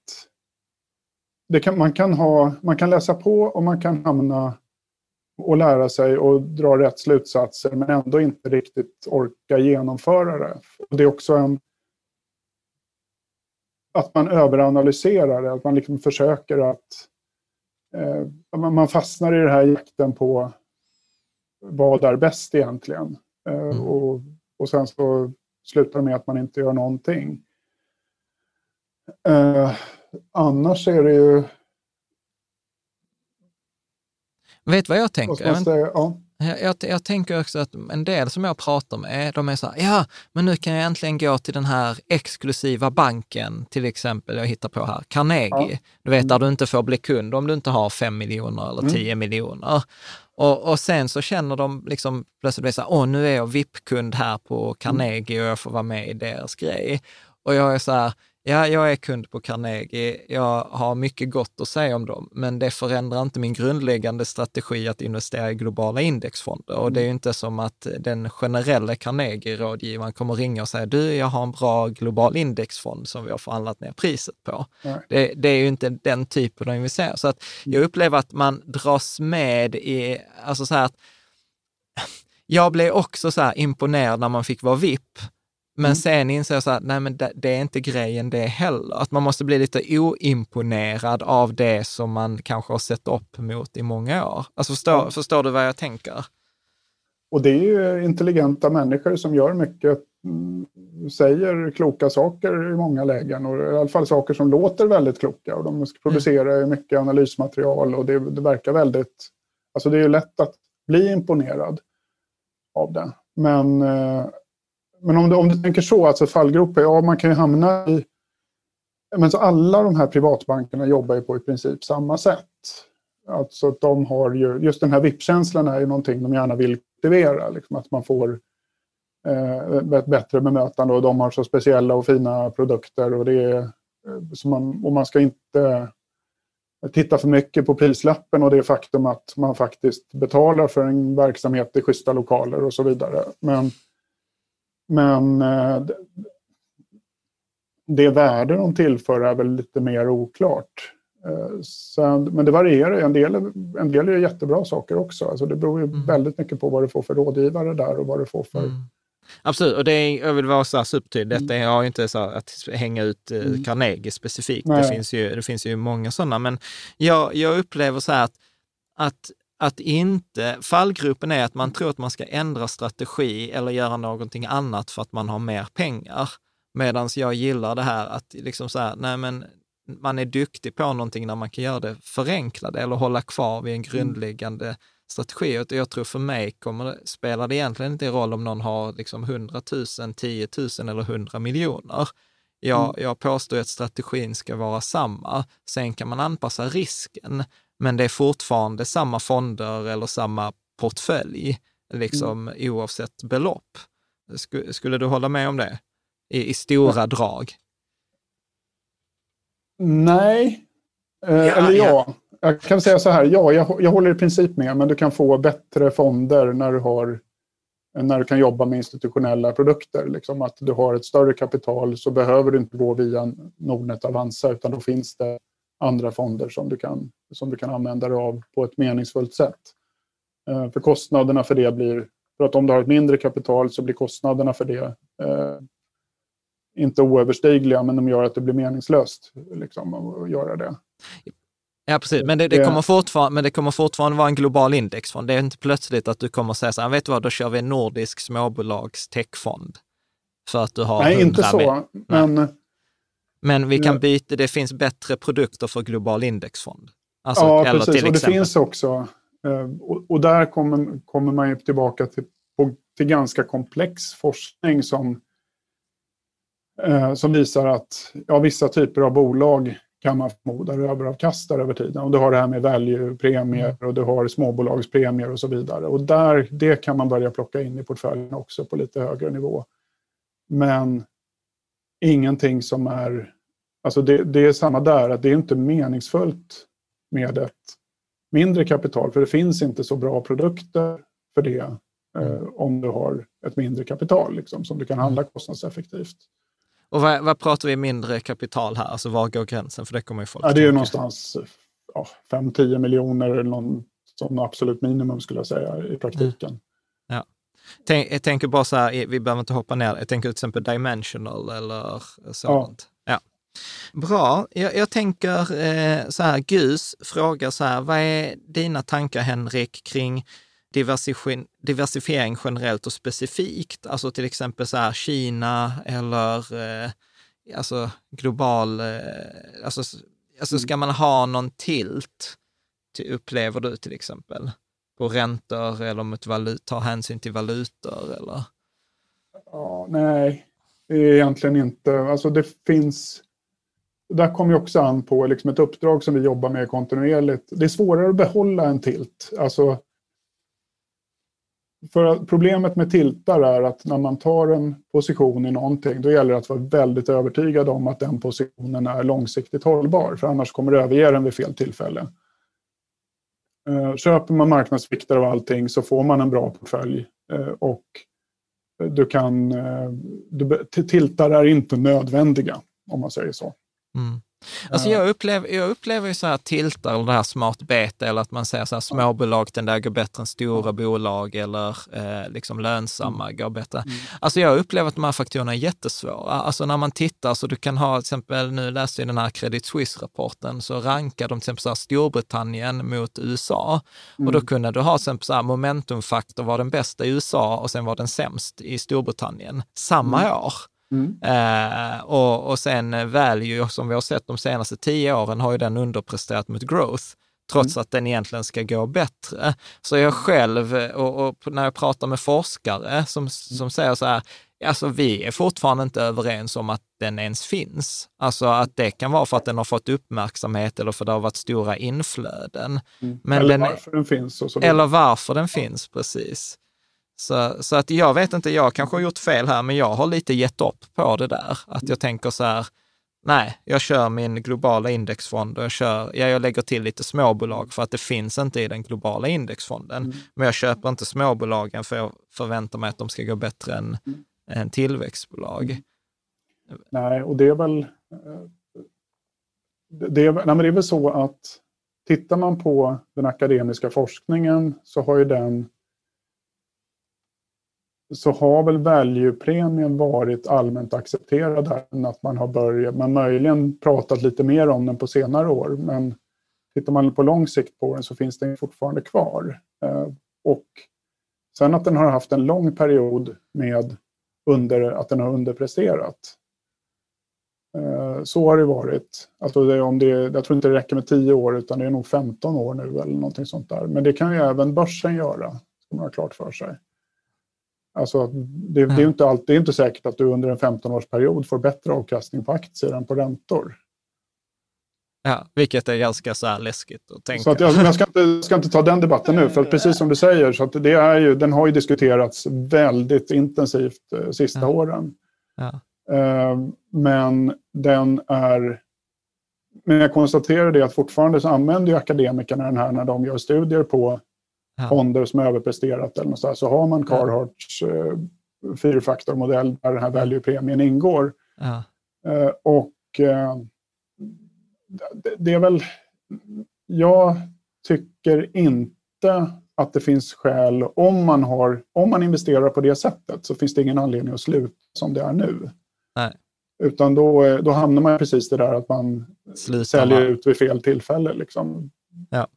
Kan, man, kan ha, man kan läsa på och man kan hamna och lära sig och dra rätt slutsatser men ändå inte riktigt orka genomföra det. Och det är också en... Att man överanalyserar det, att man liksom försöker att... Eh, man fastnar i den här jakten på vad är bäst egentligen. Eh, mm. och, och sen så slutar med att man inte gör någonting. Eh, annars är det ju Vet vad jag tänker? Säga, ja. Jag, jag, tänker också att en del som jag pratar med, de är så här, ja, men nu kan jag äntligen gå till den här exklusiva banken, till exempel, jag hittar på här, Carnegie. Ja. Du vet, där du inte får bli kund om du inte har fem miljoner eller mm. tio mm. miljoner. Och, och, sen så känner de liksom plötsligt så här, åh, nu är jag VIP-kund här på Carnegie och jag får vara med i deras grej. Och jag är så här, Ja, jag är kund på Carnegie. Jag har mycket gott att säga om dem, men det förändrar inte min grundläggande strategi att investera i globala indexfonder. Och det är ju inte som att den generella Carnegie-rådgivaren kommer ringa och säga, du, jag har en bra global indexfond som vi har förhandlat ner priset på. Det, det, är ju inte den typen av investering. Så att jag upplever att man dras med i, alltså så här att jag blev också så här imponerad när man fick vara VIP men mm. sen inser jag så här, nej men det, det, är inte grejen det heller. Att man måste bli lite oimponerad av det som man kanske har sett upp mot i många år. Alltså förstår, ja. förstår du vad jag tänker? Och det är ju intelligenta människor som gör mycket, mm, säger kloka saker i många lägen och i alla fall saker som låter väldigt kloka. Och de producerar mm. mycket analysmaterial och det, det verkar väldigt, alltså det är ju lätt att bli imponerad av det. Men eh, men om du, om du tänker så, alltså fallgropar, ja man kan ju hamna i... Men så alla de här privatbankerna jobbar ju på i princip samma sätt. Alltså att de har ju, just den här VIP-känslan är ju någonting de gärna vill kultivera, liksom att man får eh, ett bättre bemötande och de har så speciella och fina produkter och det är, eh, så man, och man ska inte titta för mycket på prislappen och det faktum att man faktiskt betalar för en verksamhet i schyssta lokaler och så vidare. Men men eh, det värde de tillför är väl lite mer oklart. Eh, sen, men det varierar En del, en del är jättebra saker också. Alltså det beror ju mm. väldigt mycket på vad du får för rådgivare där och vad du får för... Mm. Absolut, och det är, jag vill vara så här supertydlig. Detta är mm. inte så att hänga ut eh, mm. Carnegie specifikt. Det finns, ju, det finns ju många sådana, men jag, jag upplever så här att, att att inte, fallgruppen är att man tror att man ska ändra strategi eller göra någonting annat för att man har mer pengar. Medan jag gillar det här att liksom så här, nej men man är duktig på någonting när man kan göra det förenklade eller hålla kvar vid en mm. grundläggande strategi. Och jag tror för mig kommer spelar det egentligen inte roll om någon har liksom 100 000, 10 000 eller 100 miljoner. Jag, mm. jag påstår att strategin ska vara samma. Sen kan man anpassa risken men det är fortfarande samma fonder eller samma portfölj, liksom mm. oavsett belopp. Skulle, skulle du hålla med om det? I, i stora ja. drag? Nej, eh, ja, eller ja. ja. Jag kan säga så här, ja, jag, jag håller i princip med, men du kan få bättre fonder när du, har, när du kan jobba med institutionella produkter. Liksom att du har ett större kapital så behöver du inte gå via Nordnet Avanza, utan då finns det andra fonder som du kan, som du kan använda dig av på ett meningsfullt sätt. Eh, för kostnaderna för det blir, för att om du har ett mindre kapital så blir kostnaderna för det eh, inte oöverstigliga, men de gör att det blir meningslöst liksom, att göra det. Ja, precis. Men det, det, kommer fortfarande, men det kommer fortfarande vara en global indexfond. Det är inte plötsligt att du kommer säga så här, vet du vad, då kör vi en nordisk småbolags techfond. För att du har Nej, inte så. Men, men vi kan byta, det finns bättre produkter för global indexfond. Alltså, ja, precis. och det finns också, eh, och, där kommer, kommer man ju tillbaka till, till ganska komplex forskning som, eh, som visar att ja, vissa typer av bolag kan man förmoda överavkastar över tiden. Och du har det här med value-premier mm. och du har småbolagspremier och så vidare. Och där, det kan man börja plocka in i portföljen också på lite högre nivå. Men ingenting som är... Alltså det, det är samma där, att det är inte meningsfullt med, ett, mindre kapital, för det finns inte så bra produkter för det eh, om du har ett mindre kapital liksom, som du kan handla kostnadseffektivt. Och vad, vad pratar vi mindre kapital här? Alltså var går gränsen? För det kommer ju folk ja, Det är någonstans ja, 5-10 miljoner eller någon som absolut minimum skulle jag säga i praktiken. Ja. Tänk, jag tänker bara så här, vi behöver inte hoppa ner, jag tänker till exempel dimensional eller sånt. Ja. ja. Bra, jag, jag tänker eh, så här, Gus frågar så här, vad är dina tankar Henrik kring diversifiering generellt och specifikt? Alltså till exempel så här Kina eller eh, alltså global, eh, alltså, alltså ska man ha någon tilt, till, upplever du till exempel? På räntor eller mot valut, ta hänsyn till valutor eller? Ja, nej, egentligen inte. Alltså det finns, där kommer ju också an på liksom ett uppdrag som vi jobbar med kontinuerligt. Det är svårare att behålla en tilt. Alltså, för problemet med tiltar är att när man tar en position i någonting, då gäller det att vara väldigt övertygad om att den positionen är långsiktigt hållbar, för annars kommer du överge den vid fel tillfälle. Eh, köper man marknadsvikter av allting så får man en bra portfölj eh, och du kan, eh, du, tiltar är inte nödvändiga, om man säger så. Mm. Alltså jag, upplever, jag upplever ju så här tiltar, eller det här smart beta, eller att man säger så här småbolag tenderar att gå bättre än stora bolag, eller eh, liksom lönsamma mm. går bättre. Mm. Alltså jag upplever att de här faktorerna är jättesvåra. Alltså när man tittar, så du kan ha till exempel, nu läste jag den här Credit Suisse-rapporten, så rankar de till exempel så här Storbritannien mot USA. Mm. Och då mm. kunde du ha till exempel så här momentumfaktor var den bästa i USA och sen var den sämst i Storbritannien samma mm. år. Mm. Eh, och, och sen value, som vi har sett de senaste tio åren, har ju den underpresterat mot growth trots mm. att den egentligen ska gå bättre. Så jag själv, och, och, när jag pratar med forskare som, som säger så här, alltså vi är fortfarande inte överens om att den ens finns. Alltså att det kan vara för att den har fått uppmärksamhet eller för att det har varit stora inflöden. Mm. Men eller den, varför den finns. eller varför den finns, precis. Så, så att jag vet inte, jag kanske har gjort fel här, men jag har lite gett upp på det där. Att jag tänker så här, nej, jag kör min globala indexfond och jag, kör, ja, jag lägger till lite småbolag för att det finns inte i den globala indexfonden. Mm. Men jag köper inte småbolagen för jag förväntar mig att de ska gå bättre än, mm. än tillväxtbolag. Mm. Nej, och det är väl, eh, det är, nej, men det är väl så att tittar man på den akademiska forskningen så har ju den så har väl value-premien varit allmänt accepterad här än att man har börjat, man möjligen pratat lite mer om den på senare år, men tittar man på lång sikt på den så finns den fortfarande kvar. Eh, och sen att den har haft en lång period med under, att den har underpresterat. Eh, så har det varit. Alltså det, om det, jag tror inte det räcker med 10 år utan det är nog 15 år nu eller någonting sånt där. Men det kan ju även börsen göra, ska man ha klart för sig. Alltså, det, det är inte alltid, inte säkert att du under en 15-årsperiod får bättre avkastning på aktier än på räntor. Ja, vilket är ganska så läskigt att tänka. Så att jag, jag ska, inte, ska inte ta den debatten nu, för precis som du säger, så det är ju, den har ju diskuterats väldigt intensivt eh, sista ja. åren. Ja. Eh, men den är... Men jag konstaterar det att fortfarande så använder ju akademikerna den här när de gör studier på ja. fonder som överpresterat eller något så, här, så har man Carharts eh, fyrfaktormodell där den här value-premien ingår. Ja. Eh, och eh, det, det, är väl... Jag tycker inte att det finns skäl, om man, har, om man investerar på det sättet, så finns det ingen anledning att sluta som det är nu. Nej. Utan då, då hamnar man precis det där att man Slutar säljer man. ut vid fel tillfälle. Liksom. Ja.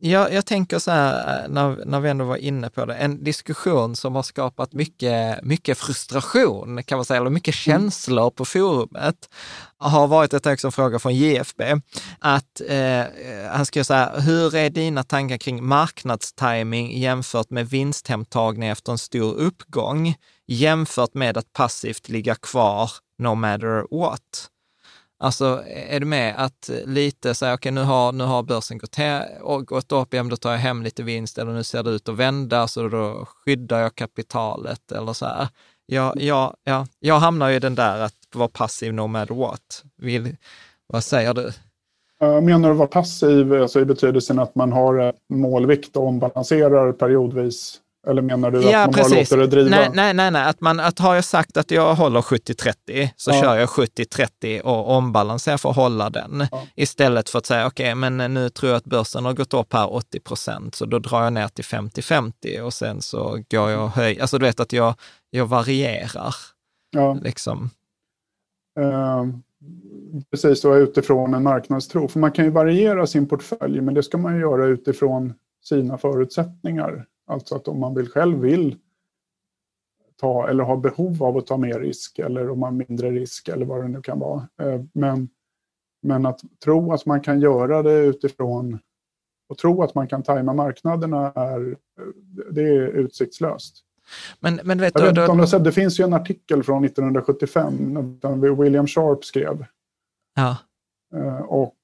Jag, jag tänker så här, eh, när, när vi ändå var inne på det, en diskussion som har skapat mycket, mycket frustration, kan man säga, eller mycket mm. känslor på forumet, har varit ett också en fråga från JFB. Att, eh, han skriver så här, hur är dina tankar kring marknadstiming jämfört med vinsthemtagning efter en stor uppgång, jämfört med att passivt ligga kvar no matter what? Alltså, är du med att lite säga, okej, okay, nu, har, nu har börsen gått, här, och gått upp igen, då tar jag hem lite vinst, eller nu ser det ut att vända, så då skyddar jag kapitalet, eller så här. Jag, jag, ja, jag hamnar i den där att vara passiv no matter what. Vill, vad säger du? Eh, menar du vara passiv alltså i betydelsen att man har eh, målvikt och ombalanserar periodvis? Eller menar du ja, att man precis. bara låter det driva? Nej, nej, nej. nej. Att man, att har jag sagt att jag håller 70-30 så Ja. kör jag 70-30 och ombalanserar för att hålla den. Ja. Istället för att säga, okej, men nu tror jag att börsen har gått upp här 80 procent, så då drar jag ner till 50-50 och sen så går jag och höjer. Alltså du vet att jag, jag varierar. Ja, Liksom. eh, precis, och utifrån en marknadstro. För man kan ju variera sin portfölj, men det ska man ju göra utifrån sina förutsättningar. Alltså att om man vill själv vill ta eller har behov av att ta mer risk eller om man har mindre risk eller vad det nu kan vara. Eh, Men, men att tro att man kan göra det utifrån och tro att man kan tajma marknaderna är, det är utsiktslöst. Men, men vet Jag vet inte om du har sett, det finns ju en artikel från 1975 när William Sharp skrev. ja, Eh, Och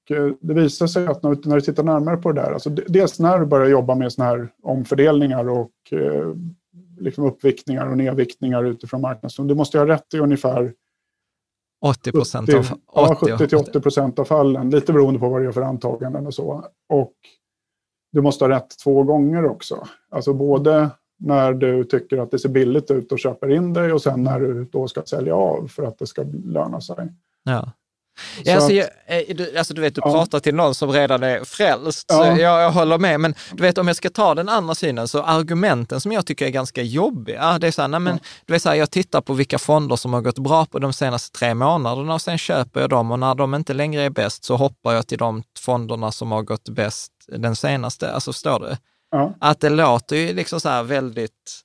det visar sig att när, när du tittar närmare på det där, alltså de- dels när du börjar jobba med såna här omfördelningar och eh, liksom uppviktningar och nedviktningar utifrån marknaden, du måste ha rätt i ungefär 80 procent 70, av... ja, 80, 70 till 80 procent av fallen, lite beroende på vad det är för antaganden och så. Och du måste ha rätt två gånger också. Alltså både när du tycker att det ser billigt ut och köper in dig och sen när du då ska sälja av för att det ska löna sig. Ja. Ja, alltså, jag, eh, du, alltså du vet, du Ja. pratar till någon som redan är frälst, så Ja. jag, jag håller med. Men du vet, om jag ska ta den andra synen, så argumenten som jag tycker är ganska jobbiga, det är så här, nej, men, du vet, så här, jag tittar på vilka fonder som har gått bra på de senaste tre månaderna och sen köper jag dem och när de inte längre är bäst så hoppar jag till de fonderna som har gått bäst den senaste. Alltså förstår du? Att det låter ju liksom så här väldigt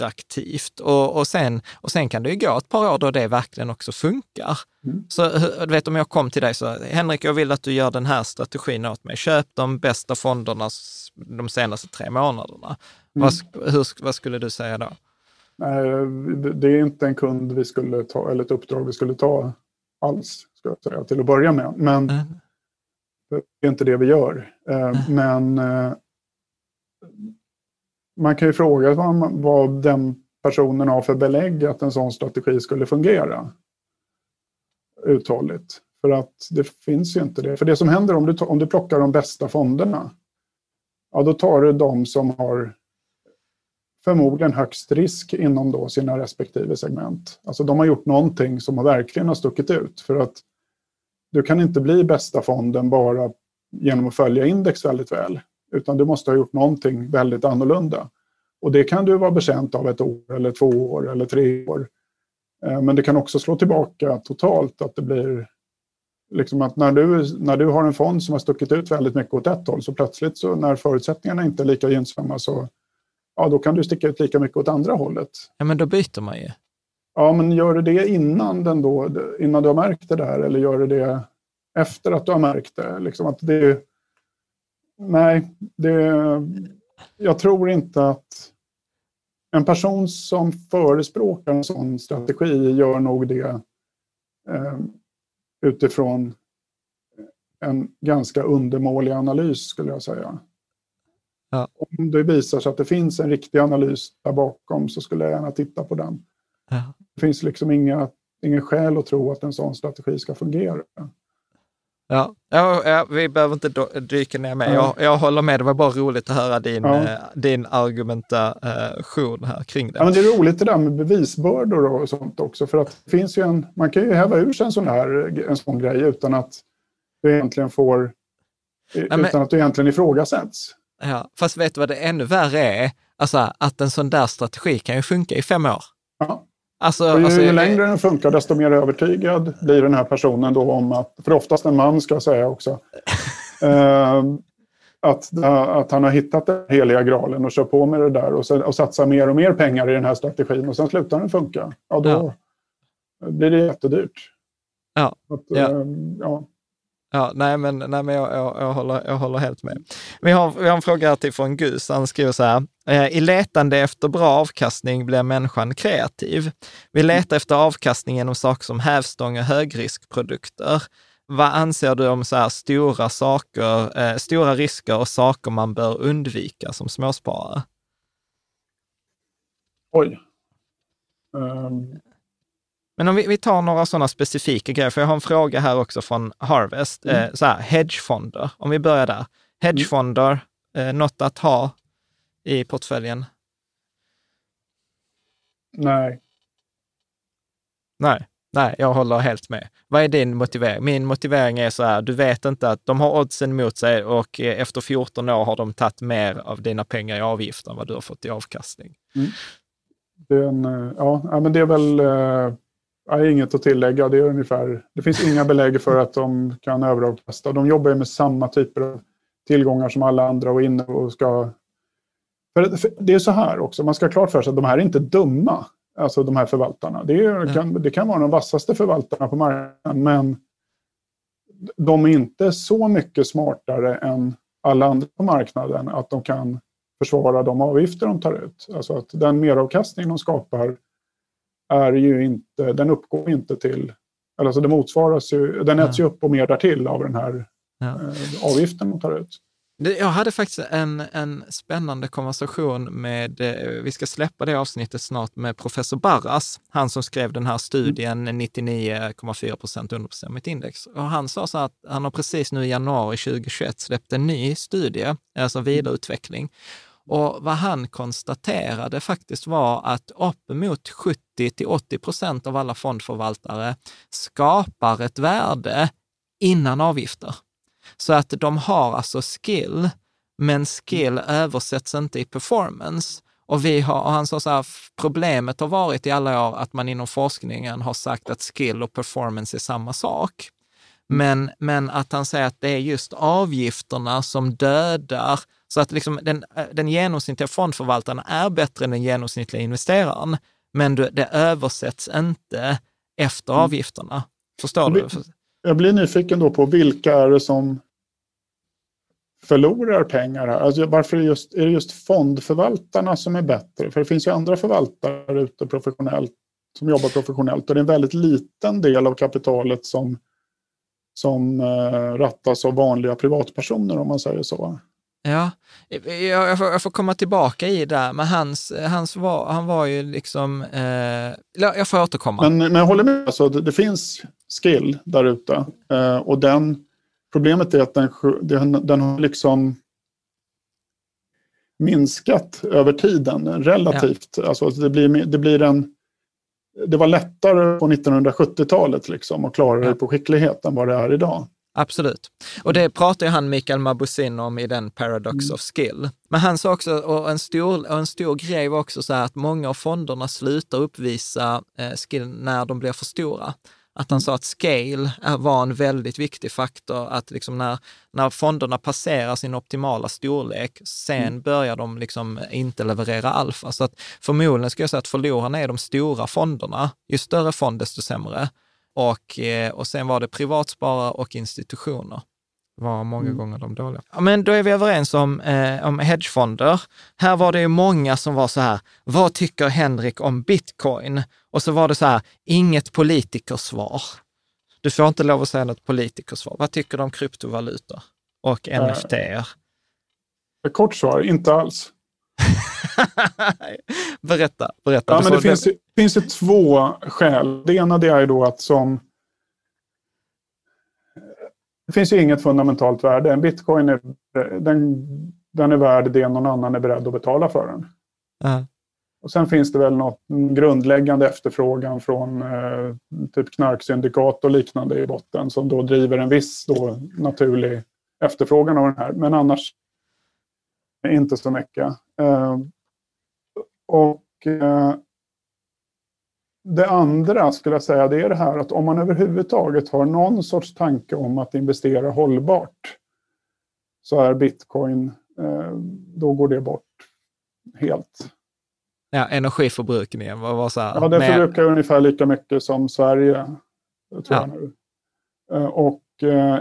attraktivt och, och, sen, och sen kan det ju gå ett par år då det verkligen också funkar. Mm. Så du vet om jag kom till dig så, Henrik, jag vill att du gör den här strategin åt mig. Köp de bästa fonderna de senaste tre månaderna. Vad, sk- hur, vad skulle du säga då? Det- är inte en kund vi skulle ta, eller ett uppdrag vi skulle ta alls, ska jag säga, till att börja med. Men Mm. det är inte det vi gör. Eh, Men eh, man kan ju fråga vad, vad den personen har för belägg att en sån strategi skulle fungera uthålligt. För att det finns ju inte det. För det som händer om du, om du plockar de bästa fonderna, ja då tar du de som har förmodligen högst risk inom då sina respektive segment. Alltså de har gjort någonting som har verkligen har stuckit ut. För att du kan inte bli bästa fonden bara genom att följa index väldigt väl. Utan du måste ha gjort någonting väldigt annorlunda. Och det kan du vara bekänt av ett år eller två år eller tre år. Eh, Men det kan också slå tillbaka totalt att det blir liksom att när du, när du har en fond som har stuckit ut väldigt mycket åt ett håll så plötsligt så när förutsättningarna inte är lika gynnsamma så ja, då kan du sticka ut lika mycket åt andra hållet. Ja, men då byter man ju. Ja, men gör du det innan, den då, innan du har märkt det där eller gör du det efter att du har märkt det? Liksom att det nej, det, jag tror inte att en person som förespråkar en sån strategi gör nog det eh, utifrån en ganska undermålig analys skulle jag säga. Ja. Om det visar sig att det finns en riktig analys där bakom så skulle jag gärna titta på den. Ja. Det finns liksom inga, ingen skäl att tro att en sån strategi ska fungera. Ja, ja, ja vi behöver inte dyka ner med. Jag, jag håller med, det var bara roligt att höra din, Ja. eh, din argumentation här kring det. Ja, men det är roligt det där med bevisbördor och sånt också. För att det finns ju en, man kan ju häva ur sig en sån, här, en sån grej utan att du egentligen får men- utan att du egentligen ifrågasätts. Ja, fast vet du vad det ännu värre är? Alltså att en sån där strategi kan ju funka i fem år. Ja. Alltså, Och ju, alltså, ju längre den funkar, desto mer övertygad blir den här personen då om att, för oftast en man ska jag säga också, eh, att, att han har hittat den heliga graalen och kör på med det där och, och satsar mer och mer pengar i den här strategin och sen slutar den funka. Ja, då blir det jättedyrt. Ja. Att, Ja. eh, ja. Ja, nej men, nej, men jag, jag, jag, håller, jag håller helt med. Vi har, vi har en fråga här till från Gus. Han skriver så här. eh, I letande efter bra avkastning blir människan kreativ. Vi letar efter avkastning genom saker som hävstång och högriskprodukter. Vad anser du om så här stora saker, eh, stora risker och saker man bör undvika som småsparare? Oj. Ehm, Men om vi, vi tar några sådana specifika grejer, för jag har en fråga här också från Harvest. Mm. Eh, så här, hedgefonder, om vi börjar där. Hedgefonder, eh, något att ha i portföljen? Nej. Nej. Nej, jag håller helt med. Vad är din motivering? Min motivering är så här, du vet inte att de har oddsen mot sig och eh, efter 14 år har de tagit mer av dina pengar i avgift än vad du har fått i avkastning. Mm. Det, är en, eh, ja, men det är väl äh, inget att tillägga. Det, är ungefär, det finns inga belägg för att de kan överavkasta. De jobbar med samma typer av tillgångar som alla andra och inne och ska... För, för det är så här också, man ska ha klart för sig att de här är inte dumma alltså de här förvaltarna. Det, är, mm. kan, det kan vara de vassaste förvaltarna på marknaden, men de är inte så mycket smartare än alla andra på marknaden att de kan försvara de avgifter de tar ut. Alltså att den meravkastning de skapar är ju inte, den uppgår inte till, alltså det motsvaras ju, den äts ju upp och mer därtill av den här ja. eh, avgiften de tar ut. Jag hade faktiskt en, en spännande konversation med, eh, vi ska släppa det avsnittet snart, med professor Barras, han som skrev den här studien 99,4 procent underbestämt index. Och han sa så att han har precis nu i januari 2021 släppt en ny studie, alltså vidareutveckling. Och vad han konstaterade faktiskt var att uppemot 70 till 80 procent av alla fondförvaltare skapar ett värde innan avgifter. Så att de har alltså skill, men skill översätts inte i performance. Och, vi har, och han sa så här, problemet har varit i alla år att man inom forskningen har sagt att skill och performance är samma sak. Mm. Men, men att han säger att det är just avgifterna som dödar, så att liksom den, den genomsnittliga fondförvaltaren är bättre än den genomsnittliga investeraren, men det översätts inte efter mm. avgifterna. Förstår du? Jag blir nyfiken då på vilka är det som förlorar pengar här? Alltså varför är, just, är det just fondförvaltarna som är bättre? För det finns ju andra förvaltare ute professionellt som jobbar professionellt och det är en väldigt liten del av kapitalet som, som uh, rattas av vanliga privatpersoner om man säger så. Ja, jag, får, jag får komma tillbaka i det, men hans, hans var, han var ju liksom, eh, jag får återkomma. Men, men jag håller med, alltså, det, det finns skill där ute eh, och den, problemet är att den, den, den har liksom minskat över tiden relativt. Ja. Alltså, det, blir, det blir en det var lättare på 1970-talet liksom att klara ja. det på skicklighet än vad det är idag. Absolut. Och det pratar ju han Mikael Mabusin om i den Paradox mm. of Skill. Men han sa också, och en stor, och en stor grej var också så här att många av fonderna slutar uppvisa eh, skill när de blir för stora. Att han sa att scale var en väldigt viktig faktor, att liksom när, när fonderna passerar sin optimala storlek, sen mm. börjar de liksom inte leverera alfa. Så att förmodligen ska jag säga att förlorarna är de stora fonderna. Ju större fond, desto sämre. Och, eh, och sen var det privatsparare och institutioner var många mm. gånger de dåliga. Ja, men då är vi överens om, eh, om hedgefonder. Här var det ju många som var så här, vad tycker Henrik om bitcoin? Och så var det så här, inget politikersvar. Du får inte lov att säga något politikersvar. Vad tycker du om kryptovalutor och äh, NFT? Kort svar, inte alls. berätta, berätta. Ja, men det finns, ju, finns ju två skäl. Det ena det är då att som... Det finns ju inget fundamentalt värde. En bitcoin är, den, den är värd det någon annan är beredd att betala för den. Uh. Och sen finns det väl något grundläggande efterfrågan från eh, typ knarksyndikat och liknande i botten som då driver en viss då, naturlig efterfrågan av den här. Men annars inte så mycket. Eh, och eh, det andra skulle jag säga, det är det här att om man överhuvudtaget har någon sorts tanke om att investera hållbart så är bitcoin, eh, då går det bort helt. Ja, energiförbrukningen var, var så här, Ja, det med... förbrukar ungefär lika mycket som Sverige, tror ja. jag nu. Och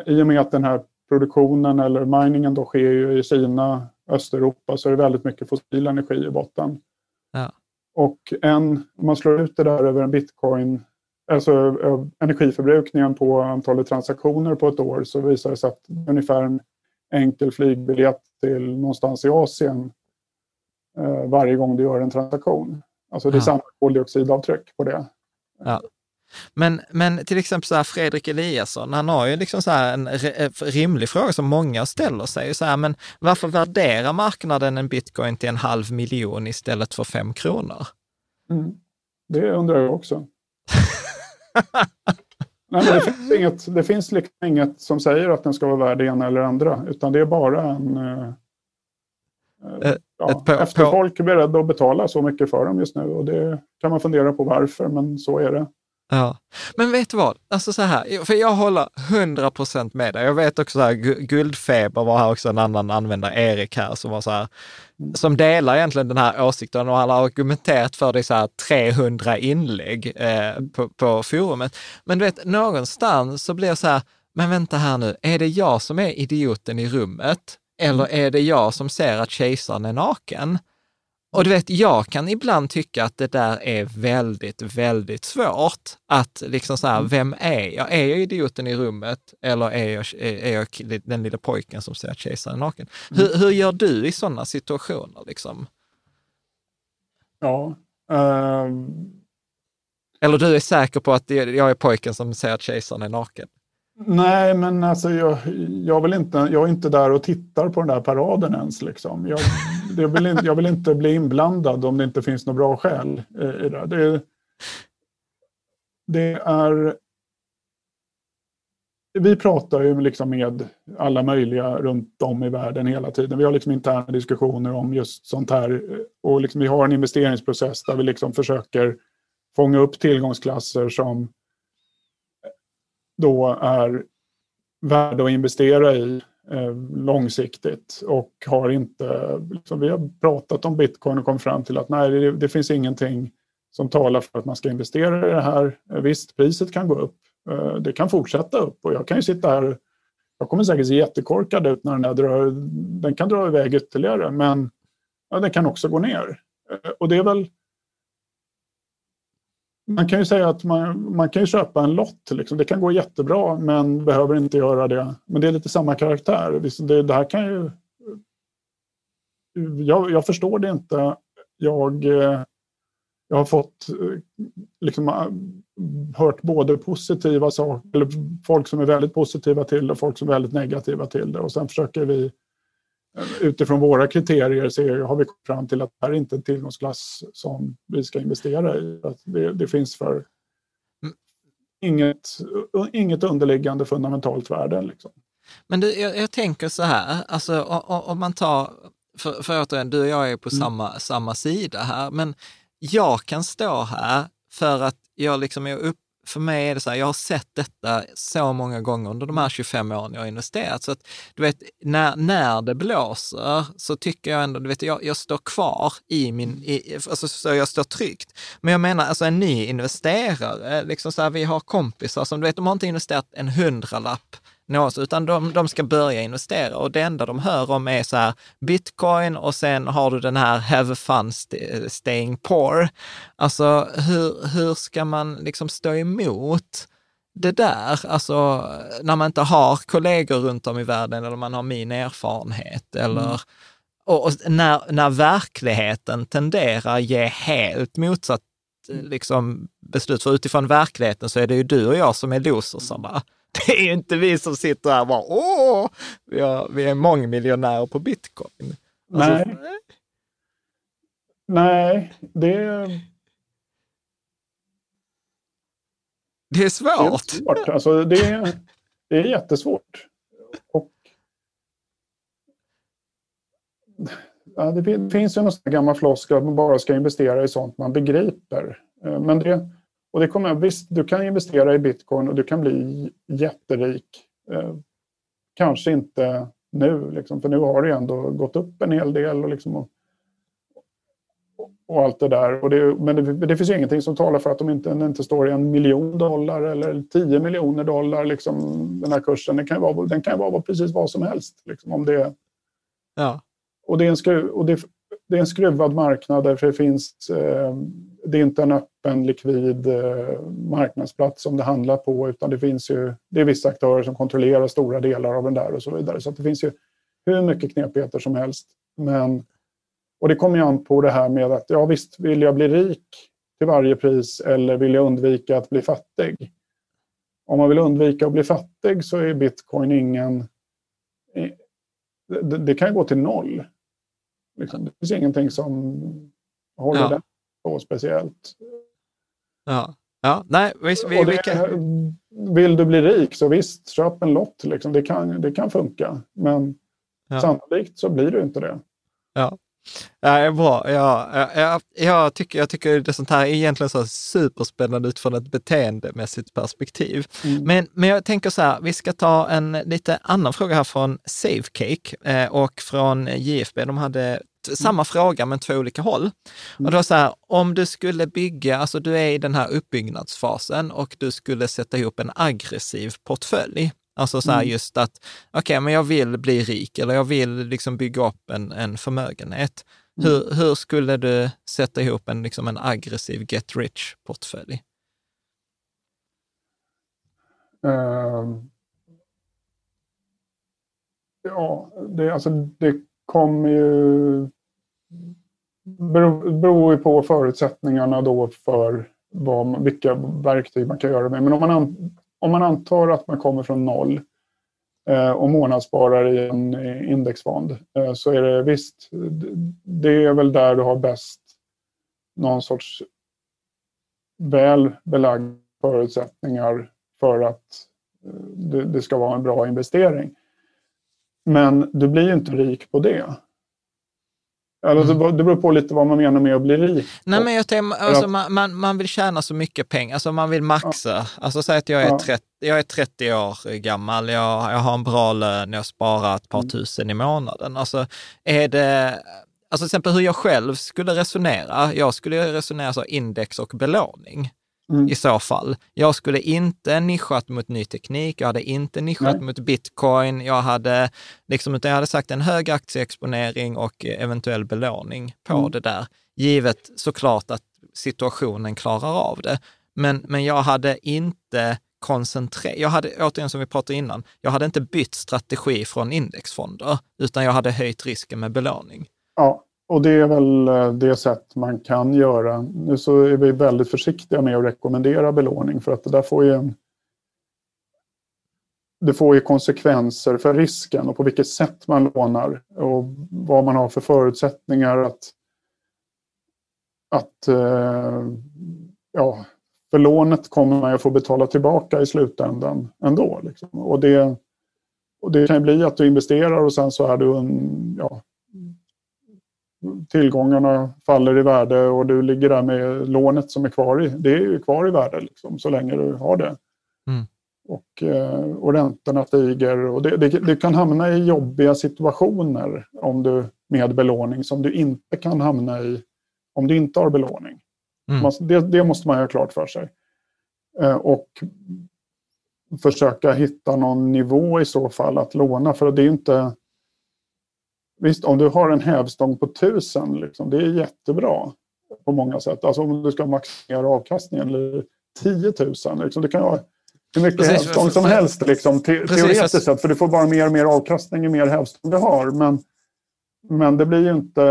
i och med att den här produktionen eller miningen då sker ju i Kina, Östeuropa, så är det väldigt mycket fossil energi i botten. Och en, om man slår ut det där över en bitcoin, alltså energiförbrukningen på antalet transaktioner på ett år, så visar det sig att ungefär en enkel flygbiljett till någonstans i Asien eh, varje gång du gör en transaktion. Alltså det är ja. samma koldioxidavtryck på det. Ja. Men, men till exempel så här Fredrik Eliasson, han har ju liksom så här en rimlig fråga som många ställer sig. Så här, men varför värderar marknaden en bitcoin till en halv miljon istället för fem kronor? Mm. Det undrar jag också. Nej, det finns, inget, det finns liksom inget som säger att den ska vara värd det ena eller andra, utan det är bara en... Eh, eh ja, på, efter på... folk är beredda att betala så mycket för dem just nu och det kan man fundera på varför, men så är det. Ja, men vet du vad? Alltså så här, för jag håller 100 procent med dig. Jag vet också så här, Guldfeber var här också en annan användare, Erik här, som var så här, som delar egentligen den här åsikten och han har argumenterat för det i så här 300 inlägg eh, på, på forumet. Men du vet, någonstans så blir det så här, men vänta här nu, är det jag som är idioten i rummet? Eller är det jag som ser att kejsaren är naken? Och du vet, jag kan ibland tycka att det där är väldigt, väldigt svårt. Att liksom så här, mm. vem är jag? Är jag idioten i rummet eller är jag, är jag den lilla pojken som ser att kejsaren är naken? Mm. Hur, hur gör du i sådana situationer? Liksom? Ja. Um... Eller du är säker på att jag är pojken som ser att kejsaren är naken? Nej, men alltså jag, jag, vill inte, jag är inte där och tittar på den där paraden ens. Liksom. Jag, jag, vill inte, jag vill inte bli inblandad om det inte finns något bra skäl eh, i det. Det, det är... Vi pratar ju liksom med alla möjliga runt om i världen hela tiden. Vi har liksom interna diskussioner om just sånt här. Eh, och liksom vi har en investeringsprocess där vi liksom försöker fånga upp tillgångsklasser som då är värda att investera i eh, långsiktigt och har inte, liksom, vi har pratat om bitcoin och kommit fram till att nej, det, det, finns ingenting som talar för att man ska investera i det här. Eh, visst, priset kan gå upp, eh, det kan fortsätta upp och jag kan ju sitta här, jag kommer säkert se jättekorkad ut när den här drar, den kan dra iväg ytterligare, men ja, den kan också gå ner. Eh, och det är väl man kan ju säga att man, man kan köpa en lott. Liksom. Det kan gå jättebra men behöver inte göra det. Men det är lite samma karaktär. Det, det här kan ju... Jag, jag, förstår det inte. Jag, jag har fått liksom, hört både positiva saker, eller folk som är väldigt positiva till det och folk som är väldigt negativa till det. Och sen försöker vi utifrån våra kriterier så har vi kommit fram till att det här är inte en tillgångsklass som vi ska investera i. Att det, det finns för mm. inget, inget underliggande fundamentalt värde. Liksom. Men du, jag, jag, tänker så här, alltså om man tar, för, för återigen, du och jag är på mm. samma, samma sida här, men jag kan stå här för att jag liksom är upp, för mig är det så här, jag har sett detta så många gånger under de här 25 åren jag har investerat. Så att du vet, när, när det blåser så tycker jag ändå, du vet, jag, jag står kvar i min, i, alltså så jag står tryggt. Men jag menar, alltså en ny investerare, liksom så här, vi har kompisar som, du vet, de har inte investerat en hundralapp nås, utan de, de ska börja investera och det enda de hör om är så här bitcoin och sen har du den här have fun staying poor. Alltså hur, hur ska man liksom stå emot det där, alltså när man inte har kollegor runt om i världen eller man har min erfarenhet eller mm. och, och när, när verkligheten tenderar ge helt motsatt liksom, beslut. För utifrån verkligheten så är det ju du och jag som är losersarna. Det är ju inte vi som sitter här och bara åh, vi, har, vi är mångmiljonärer på bitcoin. Alltså, nej. nej, det... Det är svårt. Det är, svårt. Alltså, det, är, det är jättesvårt. Och, ja, det finns ju någon gammal floskel att man bara ska investera i sånt man begriper. Eh, men det, och det kommer, visst, du kan investera i bitcoin och du kan bli jätterik. Eh, kanske inte nu, liksom, för nu har det ändå gått upp en hel del. Och, liksom, och, och allt det där. Och det, men det, det, finns ingenting som talar för att de inte, inte står i en miljon dollar eller tio miljoner dollar. Liksom, den här kursen, den kan vara, den kan vara precis vad som helst. Liksom, om det, ja. Och, det är en skruv, och det, det är en skruvad marknad där det finns eh, det är inte en öppen likvid eh, marknadsplats som det handlar på utan det finns ju, det är vissa aktörer som kontrollerar stora delar av den där och så vidare. Så det finns ju hur mycket knepigheter som helst. Men, och det kommer ju an på det här med att ja visst, vill jag bli rik till varje pris eller vill jag undvika att bli fattig? Om man vill undvika att bli fattig så är bitcoin ingen... Det, det kan gå till noll. Liksom. Det finns ingenting som håller ja. den på speciellt. Ja. Ja, nej, vi, vi, det, kan... Vill du bli rik så visst, köp en lott. Liksom. Det, kan, det kan funka. Men ja. sannolikt så blir du inte det. Ja. Ja, bra. Ja, jag, jag, tycker, jag tycker det sånt här är egentligen så superspännande utifrån ett beteendemässigt perspektiv. Mm. Men, men jag tänker så här, vi ska ta en lite annan fråga här från Savecake eh, och från JFB. De hade samma fråga men två olika håll. Och då så här, om du skulle bygga, alltså du är i den här uppbyggnadsfasen och du skulle sätta ihop en aggressiv portfölj. Alltså så här mm. just att, okej, okay, men jag vill bli rik eller jag vill liksom bygga upp en, en förmögenhet. Mm. Hur, hur skulle du sätta ihop en, liksom en aggressiv get rich-portfölj? Uh, ja, det, alltså, det kommer ju... beror ju på förutsättningarna då för vad, vilka verktyg man kan göra med. Men om man, om man antar att man kommer från noll eh, och månadssparar i en indexfond eh, så är det visst, det är väl där du har bäst någon sorts väl belagda förutsättningar för att eh, det ska vara en bra investering. Men du blir ju inte rik på det. Alltså, mm. Det beror på lite vad man menar med att bli rik. Nej, men jag tänker, alltså, man, man, man, vill tjäna så mycket pengar, alltså man vill maxa. Ja. Alltså säg att jag är, ja. 30, jag är 30 år gammal, jag, jag har en bra lön, jag sparar ett par mm. tusen i månaden. Alltså är det, alltså till exempel hur jag själv skulle resonera, jag skulle resonera så index och belåning mm. i så fall. Jag skulle inte nischat mot ny teknik, jag hade inte nischat Nej. mot bitcoin, jag hade, liksom, utan jag hade sagt en hög aktieexponering och eventuell belåning på mm. det där. Givet såklart att situationen klarar av det. Men, men jag hade inte koncentrerat, jag hade, återigen som vi pratade innan, jag hade inte bytt strategi från indexfonder, utan jag hade höjt risken med belåning. Ja, och det är väl eh, det sätt man kan göra. Nu så är vi väldigt försiktiga med att rekommendera belåning för att det där får ju en det får ju konsekvenser för risken och på vilket sätt man lånar och vad man har för förutsättningar att, att eh, ja, för lånet kommer man ju få betala tillbaka i slutändan ändå. Liksom. Och, det, och det kan ju bli att du investerar och sen så är du en, ja, tillgångarna faller i värde och du ligger där med lånet som är kvar i, det är ju kvar i värde liksom, så länge du har det. Mm. Och, eh, och räntorna stiger och det, det, det, kan hamna i jobbiga situationer om du, med belåning som du inte kan hamna i om du inte har belåning. Mm. Det, det, måste man ha klart för sig. Eh, och försöka hitta någon nivå i så fall att låna för det är inte Visst, om du har en hävstång på 1000, liksom, det är jättebra på många sätt. Alltså om du ska maximera avkastningen, eller 10 000. Liksom, du kan ha hur mycket precis, hävstång som helst, liksom, te precis, teoretiskt sett. För du får bara mer och mer avkastning ju mer hävstång du har. Men, men det blir ju inte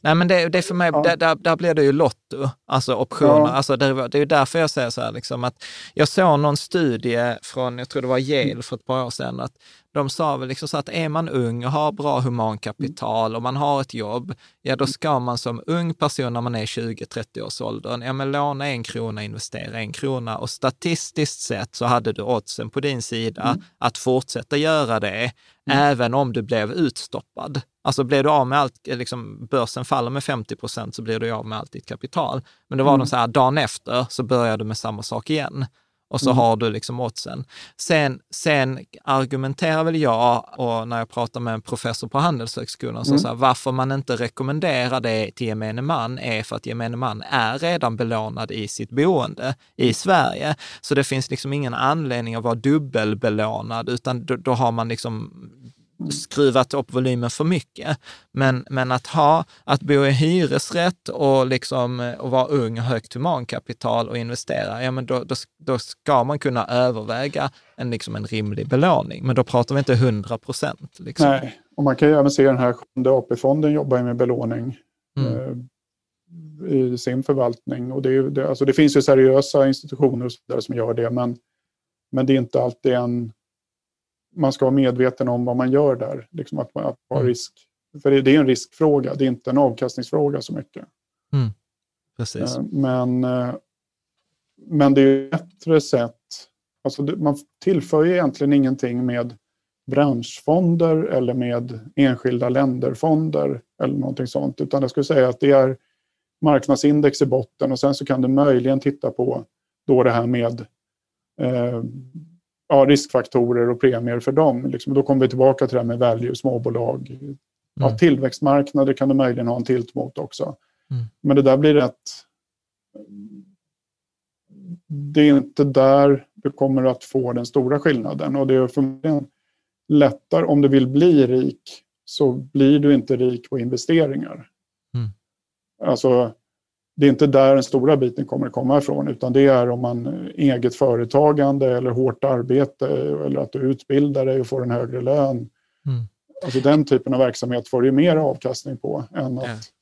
Nej, men det, det är för mig, ja. där, där, där, blir det ju lotto, alltså optioner. Ja. Alltså det, det är därför jag säger så här, liksom, att jag såg någon studie från, jag tror det var Yale för ett par år sedan, att de sa väl liksom så att är man ung och har bra humankapital och man har ett jobb, ja då ska man som ung person när man är 20-30 års åldern, ja men låna en krona, investera en krona och statistiskt sett så hade du oddsen på din sida mm. att fortsätta göra det, mm. även om du blev utstoppad. Alltså blir du av med allt, liksom börsen faller med 50 procent så blir du av med allt ditt kapital. Men då var mm. de så här, dagen efter så började du med samma sak igen och så mm. har du liksom oddsen. Sen, sen argumenterar väl jag, och när jag pratar med en professor på Handelshögskolan, mm. så, här, varför man inte rekommenderar det till gemene man är för att gemene man är redan belånad i sitt boende i Sverige. Så det finns liksom ingen anledning att vara dubbelbelånad, utan då, då har man liksom skruvat upp volymen för mycket. Men, men att ha, att bo i hyresrätt och liksom och vara ung och högt humankapital och investera, ja men då, då, då ska man kunna överväga en, liksom en rimlig belåning. Men då pratar vi inte 100 procent. Liksom. Nej, och man kan ju även se den här sjunde AP-fonden jobbar med belåning. Mm. Eh, i sin förvaltning. Och det, det, alltså det finns ju seriösa institutioner och så där som gör det, men, men det är inte alltid en... Man ska vara medveten om vad man gör där, liksom att, att ha mm. risk. För det, det, är en riskfråga, det är inte en avkastningsfråga så mycket. Mm. Precis. Eh, men, eh, men det är ett bättre sätt, alltså man tillför ju egentligen ingenting med branschfonder eller med enskilda länderfonder eller någonting sånt, utan jag skulle säga att det är marknadsindex i botten och sen så kan du möjligen titta på då det här med eh, ja, riskfaktorer och premier för dem. Liksom, då kommer vi tillbaka till det här med value, småbolag. Mm. Ja, tillväxtmarknader kan du möjligen ha en tilt mot också. Mm. Men det där blir rätt... Det är inte där du kommer att få den stora skillnaden och det är förmodligen lättare, om du vill bli rik, så blir du inte rik på investeringar. Mm. Alltså, det är inte där den stora biten kommer att komma ifrån, utan det är om man eget företagande eller hårt arbete eller att du utbildar dig och får en högre lön. Mm. Alltså den typen av verksamhet får du mer avkastning på än att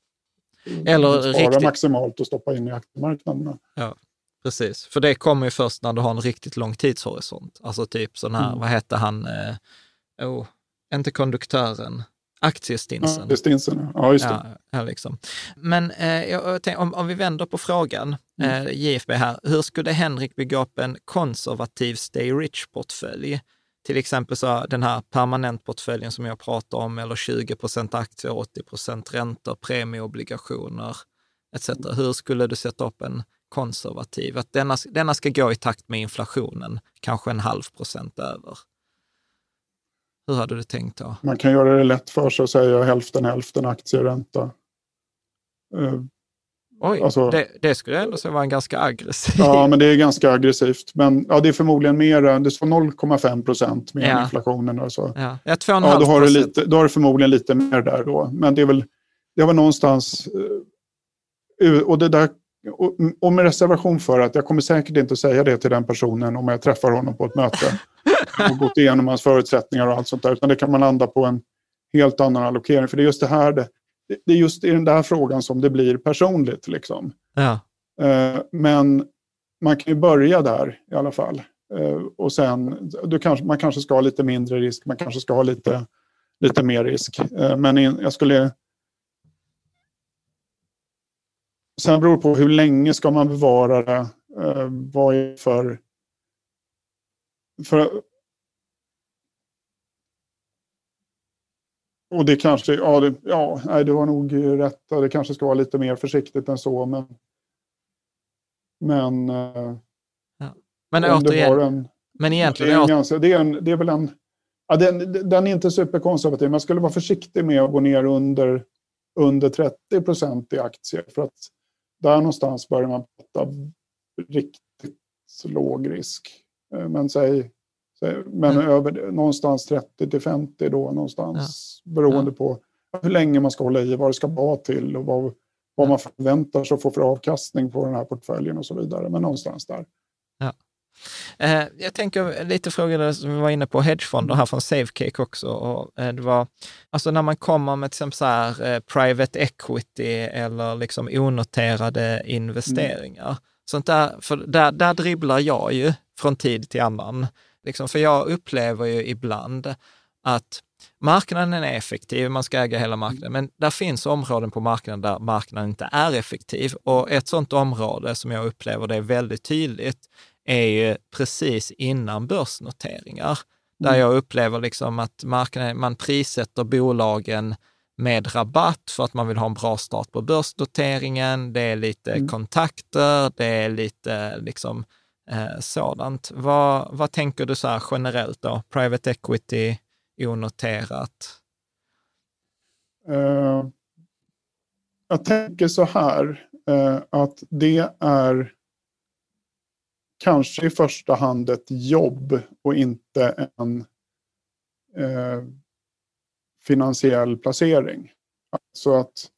ja. eller spara riktigt... maximalt och stoppa in i aktiemarknaderna. Ja, precis. För det kommer ju först när du har en riktigt lång tidshorisont. Alltså typ sån här, mm. vad hette han, eh, oh, inte konduktören, aktiestinsen. Ja, stinsen, ja just det. Ja, liksom. Men eh, jag tänk, om, om, vi vänder på frågan, mm. eh, JFB här, hur skulle Henrik bygga upp en konservativ stay rich-portfölj? Till exempel så den här permanentportföljen som jag pratar om, eller 20 procent aktier, 80 procent räntor, premieobligationer etc. Hur skulle du sätta upp en konservativ? Att denna, denna ska gå i takt med inflationen, kanske en halv procent över. Hur hade du tänkt då? Man kan göra det lätt för sig och säga hälften hälften aktieränta. Uh, Oj, alltså, det, det, skulle jag ändå säga var en ganska aggressiv. Ja, men det är ganska aggressivt. Men ja, det är förmodligen mer, det står 0,5 procent med ja. inflationen. Och så. Ja, ja, ja då, har du lite, då har du förmodligen lite mer där då. Men det är väl, det var någonstans, eh, och det där och med reservation för att jag kommer säkert inte att säga det till den personen om jag träffar honom på ett möte och gått igenom hans förutsättningar och allt sånt där. Utan det kan man landa på en helt annan allokering. För det är just det här, det, det är just i den där frågan som det blir personligt. Liksom. Ja. Eh, men man kan ju börja där i alla fall. Eh, och sen, du kanske, man kanske ska ha lite mindre risk, man kanske ska ha lite, lite mer risk. Eh, men jag skulle Sen beror det på hur länge ska man bevara det. Eh, vad är för... för och det kanske, ja, det, ja nej, du har nog rätt. Det kanske ska vara lite mer försiktigt än så. Men, men, eh, ja. men återigen, en, men egentligen... Det är, en ganska, det är, en, det är väl en... Ja, den, den är inte superkonservativ. Man skulle vara försiktig med att gå ner under, under 30 procent i aktier. För att där någonstans börjar man prata riktigt låg risk. Eh, men säg, säg men mm. över någonstans 30 till 50 då någonstans ja. beroende ja. på hur länge man ska hålla i, vad det ska vara till och vad, vad man förväntar sig att få för avkastning på den här portföljen och så vidare. Men någonstans där. Ja. Eh, jag tänker lite frågor som vi var inne på, hedgefonder här från Safecake också. Och, eh, det var, alltså när man kommer med till exempel så här, eh, private equity eller liksom onoterade investeringar. Mm. Sånt där, för där, där dribblar jag ju från tid till annan. Liksom, för jag upplever ju ibland att marknaden är effektiv, man ska äga hela marknaden, men där finns områden på marknaden där marknaden inte är effektiv. Och ett sådant område som jag upplever det är väldigt tydligt, är ju precis innan börsnoteringar. Där mm. jag upplever liksom att marknaden, man prissätter bolagen med rabatt för att man vill ha en bra start på börsnoteringen. Det är lite mm. kontakter, det är lite liksom eh, sådant. Vad, vad tänker du så här generellt då? Private equity, onoterat? Uh, jag tänker så här, uh, att det är kanske i första hand ett jobb och inte en eh, finansiell placering. Så att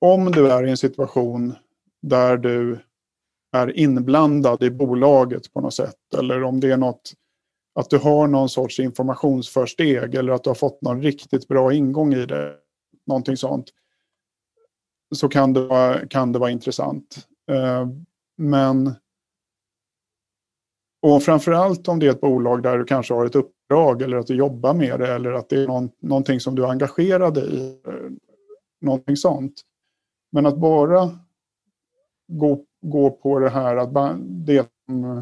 om du är i en situation där du är inblandad i bolaget på något sätt eller om det är något att du har någon sorts informationsförsteg eller att du har fått någon riktigt bra ingång i det, någonting sånt. så kan det vara, kan det vara intressant. Eh, men och framförallt om det är ett bolag där du kanske har ett uppdrag eller att du jobbar med det eller att det är någon, någonting som du är engagerad i. Eh, någonting sånt. Men att bara gå, gå på det här att det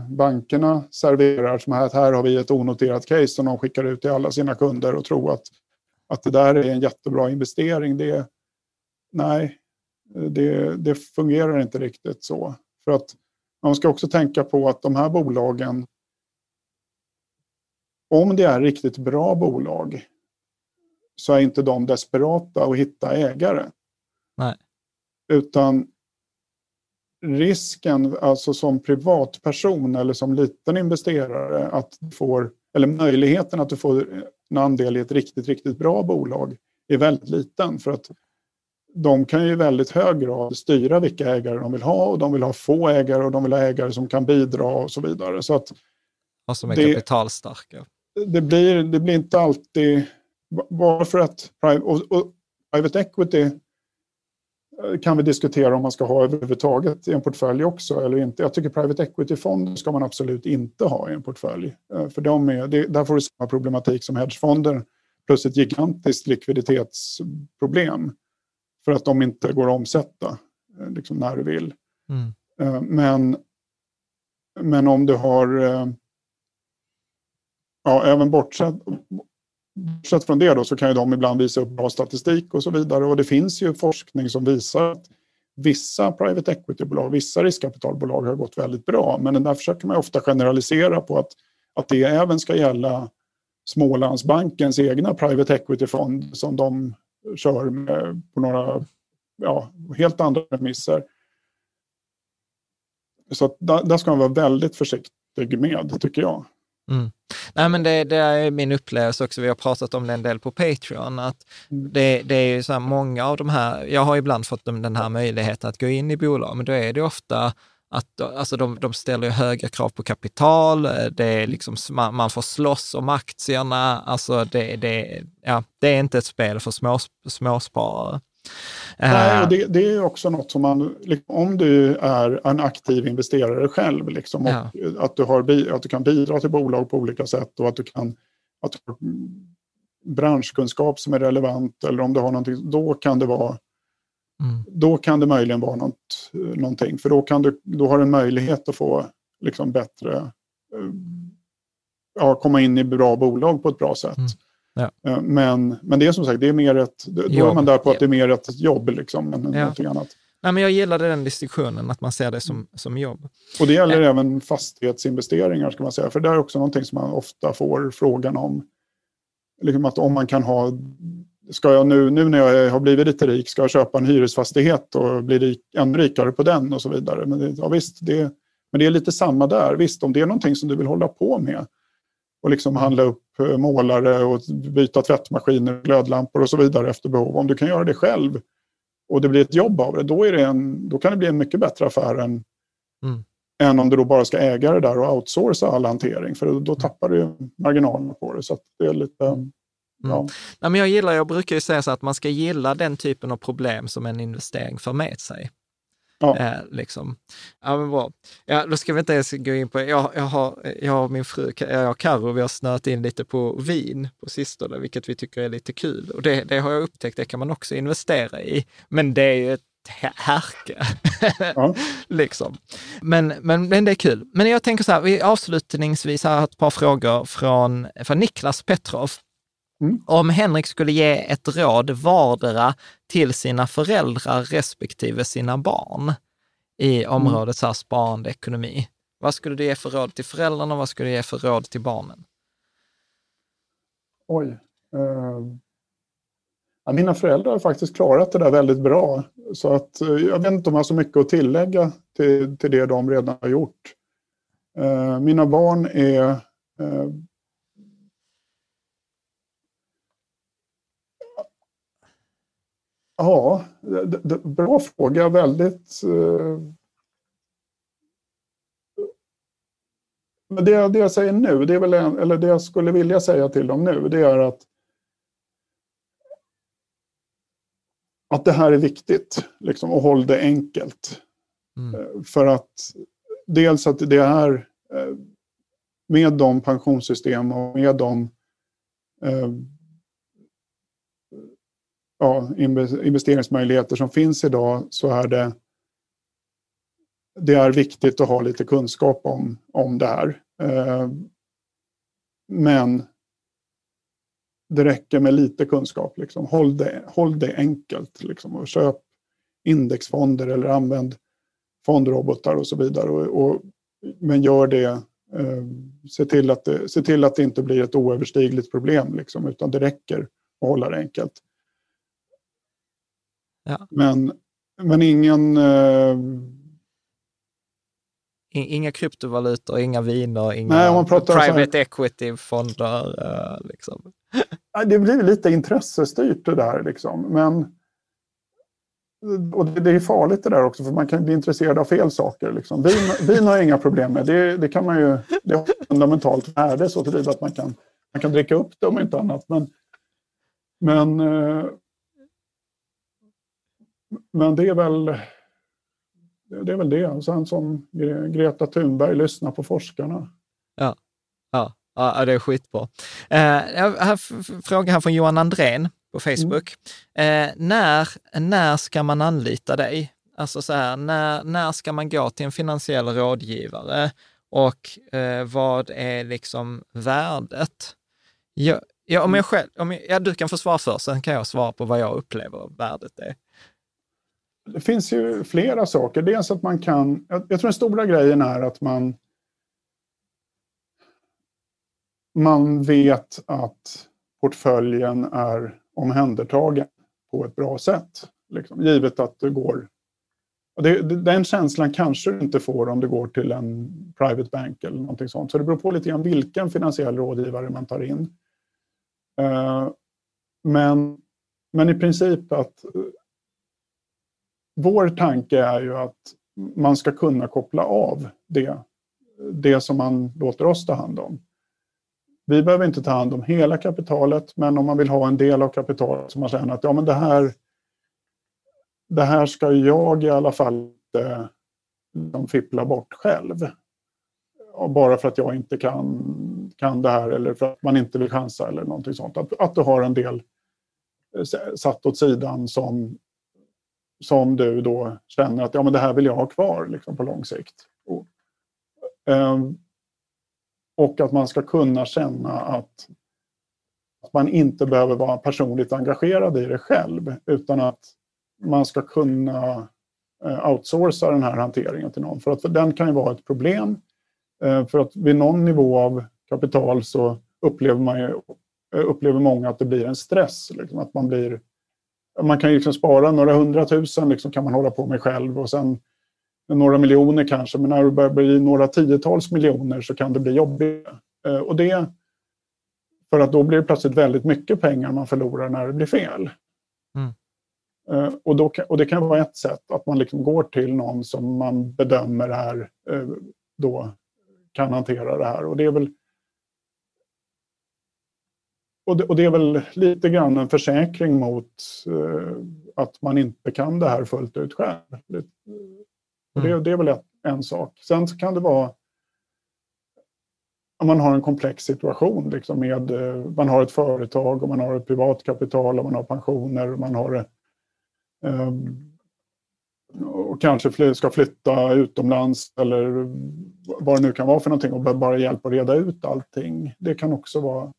bankerna serverar som här, att här har vi ett onoterat case som de skickar ut till alla sina kunder och tro att, att det där är en jättebra investering. Det, nej, det, det fungerar inte riktigt så. För att man ska också tänka på att de här bolagen, om det är riktigt bra bolag, så är inte de desperata att hitta ägare. Nej. Utan risken, alltså som privatperson eller som liten investerare, att du får, eller möjligheten att du får en andel i ett riktigt, riktigt bra bolag är väldigt liten. För att de kan ju i väldigt hög grad styra vilka ägare de vill ha och de vill ha få ägare och de vill ha ägare som kan bidra och så vidare. Så att och som är det, kapitalstarka. Det blir, det blir inte alltid, bara för att och, och private equity eh, kan vi diskutera om man ska ha överhuvudtaget i en portfölj också eller inte. Jag tycker private equity-fonder ska man absolut inte ha i en portfölj. Eh, för de är, där får du samma problematik som hedgefonder plus ett gigantiskt likviditetsproblem för att de inte går att omsätta eh, liksom när du vill. Mm. Eh, men, men om du har, eh, ja även bortsett, bortsett från det då, så kan ju de ibland visa upp bra statistik och så vidare. Och det finns ju forskning som visar att vissa private equity-bolag, vissa riskkapitalbolag har gått väldigt bra. Men där försöker man ofta generalisera på att, att det även ska gälla Smålandsbankens egna private equity-fond som de kör med på några ja, helt andra premisser. Så där, där ska man vara väldigt försiktig med, tycker jag. Mm. Nej, men det, det, är min upplevelse också, vi har pratat om det en del på Patreon, att mm. det, det är så här många av de här, jag har ibland fått den här möjligheten att gå in i bolag, men då är det ofta att alltså de, de ställer höga krav på kapital, det är liksom, man, man får slåss om aktierna, alltså det, det, ja, det är inte ett spel för små, småsparare. Nej, och eh. det, det, är också något som man, liksom, om du är en aktiv investerare själv, liksom, och ja. att, du har, att du kan bidra till bolag på olika sätt och att du kan att du har branschkunskap som är relevant eller om du har någonting, då kan det vara Mm. Då kan det möjligen vara något, någonting, för då, kan du, då har du en möjlighet att få liksom bättre, eh, ja, komma in i bra bolag på ett bra sätt. Mm. Ja. Eh, men, men det är som sagt, det är mer ett, då jobb. är man där på att det är mer ett jobb liksom, än ja. någonting annat. Nej, men jag gillade den distinktionen, att man ser det som, som jobb. Och det gäller äh. även fastighetsinvesteringar, ska man säga. För det är också någonting som man ofta får frågan om. Liksom att om man kan ha ska jag nu, nu när jag har blivit lite rik, ska jag köpa en hyresfastighet och bli rik, ännu rikare på den och så vidare. Men det, ja, visst, det, men det är lite samma där. Visst, om det är någonting som du vill hålla på med och liksom handla upp eh, målare och byta tvättmaskiner, glödlampor och så vidare efter behov. Om du kan göra det själv och det blir ett jobb av det, då, är det en, då kan det bli en mycket bättre affär än, mm. än om du då bara ska äga det där och outsourca all hantering. För då, då tappar du marginalerna på det. Så det är lite... Mm. Ja. Men jag, gillar, jag brukar ju säga så att man ska gilla den typen av problem som en investering för med sig. Ja. Eh, liksom. ja, men bra. Ja, då ska vi inte ens gå in på, jag, jag, har, jag och min fru, jag och Karo, vi har snöat in lite på vin på sistone, vilket vi tycker är lite kul. Och det, det har jag upptäckt, det kan man också investera i. Men det är ju ett härke. Ja. liksom. men, men, men det är kul. Men jag tänker så här, vi avslutningsvis har ett par frågor från, från Niklas Petrov. Mm. Om Henrik skulle ge ett råd vardera till sina föräldrar respektive sina barn i mm. området mm. sparande ekonomi, vad skulle du ge för råd till föräldrarna och vad skulle du ge för råd till barnen? Oj. Ja, mina föräldrar har faktiskt klarat det där väldigt bra. Så att, uh, jag vet inte om jag har så mycket att tillägga till, till det de redan har gjort. Uh, mina barn är Ja, bra fråga. Väldigt... Eh, men det, det jag säger nu, det är väl en, eller det jag skulle vilja säga till dem nu, det är att att det här är viktigt liksom, och håll det enkelt. Mm. Eh, För att dels att det är eh, med de pensionssystem och med de ja, investeringsmöjligheter som finns idag så är det det är viktigt att ha lite kunskap om, om det här. Eh, men det räcker med lite kunskap. Liksom. Håll, det, håll det enkelt liksom, och köp indexfonder eller använd fondrobotar och så vidare. Och, och, men gör det, eh, se, till att det, se till att det inte blir ett oöverstigligt problem, liksom, utan det räcker att hålla det enkelt. Ja. Men, men ingen... Eh, Inga kryptovalutor, inga viner, inga Nej, private equity-fonder. eh, liksom. Det blir lite intressestyrt det där liksom. Men och det, det är farligt det där också för man kan bli intresserad av fel saker. Liksom. Vin, vin har jag inga problem med. Det, det kan man ju, det har fundamentalt värde så tillvida att man kan, man kan dricka upp det om inte annat. Men, men, eh, men det är väl det är väl det. Och sen som Gre- Greta Thunberg, lyssna på forskarna. Ja, ja, det är skitbra. Eh, f- fråga här från Johan Andrén på Facebook. Eh, när, när ska man anlita dig? Alltså så här, när, när ska man gå till en finansiell rådgivare och eh, vad är liksom värdet? Jag, ja, om jag själv, om jag, ja, du kan få svara först, sen kan jag svara på vad jag upplever värdet är. Det finns ju flera saker. Dels att man kan... Jag, jag tror den stora grejen är att man... Man vet att portföljen är omhändertagen på ett bra sätt. Liksom, givet att det går... och Det, den känslan kanske du inte får om du går till en private bank eller någonting sånt. Så det beror på lite grann vilken finansiell rådgivare man tar in. Eh, men, men i princip att vår tanke är ju att man ska kunna koppla av det, det som man låter oss ta hand om. Vi behöver inte ta hand om hela kapitalet, men om man vill ha en del av kapitalet som man känner att ja, men det, här, det här ska jag i alla fall inte liksom fippla bort själv. Och Bara för att jag inte kan, kan det här eller för att man inte vill chansa eller någonting sånt. Att, att du har en del eh, satt åt sidan som som du då känner att ja, men det här vill jag ha kvar liksom, på lång sikt. Och, ehm, och att man ska kunna känna att, att man inte behöver vara personligt engagerad i det själv utan att man ska kunna eh, outsourca den här hanteringen till någon. För att den kan ju vara ett problem. Eh, för att vid någon nivå av kapital så upplever, man ju, upplever många att det blir en stress. Liksom, att man blir man kan ju liksom spara några hundratusen liksom kan man hålla på med själv och sen några miljoner kanske, men när det börjar bli några tiotals miljoner så kan det bli jobbigt. Eh, Och det, för att då blir det plötsligt väldigt mycket pengar man förlorar när det blir fel. Mm. Eh, Och, då, och det kan vara ett sätt, att man liksom går till någon som man bedömer är, eh, då kan hantera det här. Och det är väl och det, och det är väl lite grann en försäkring mot eh, att man inte kan det här fullt ut själv. Det, det, det är väl ett, en sak. Sen så kan det vara om man har en komplex situation liksom med, eh, man har ett företag och man har ett privat kapital och man har pensioner och man har eh, och kanske ska flytta utomlands eller vad det nu kan vara för någonting och bara- hjälpa att reda ut allting. Det kan också vara Mm.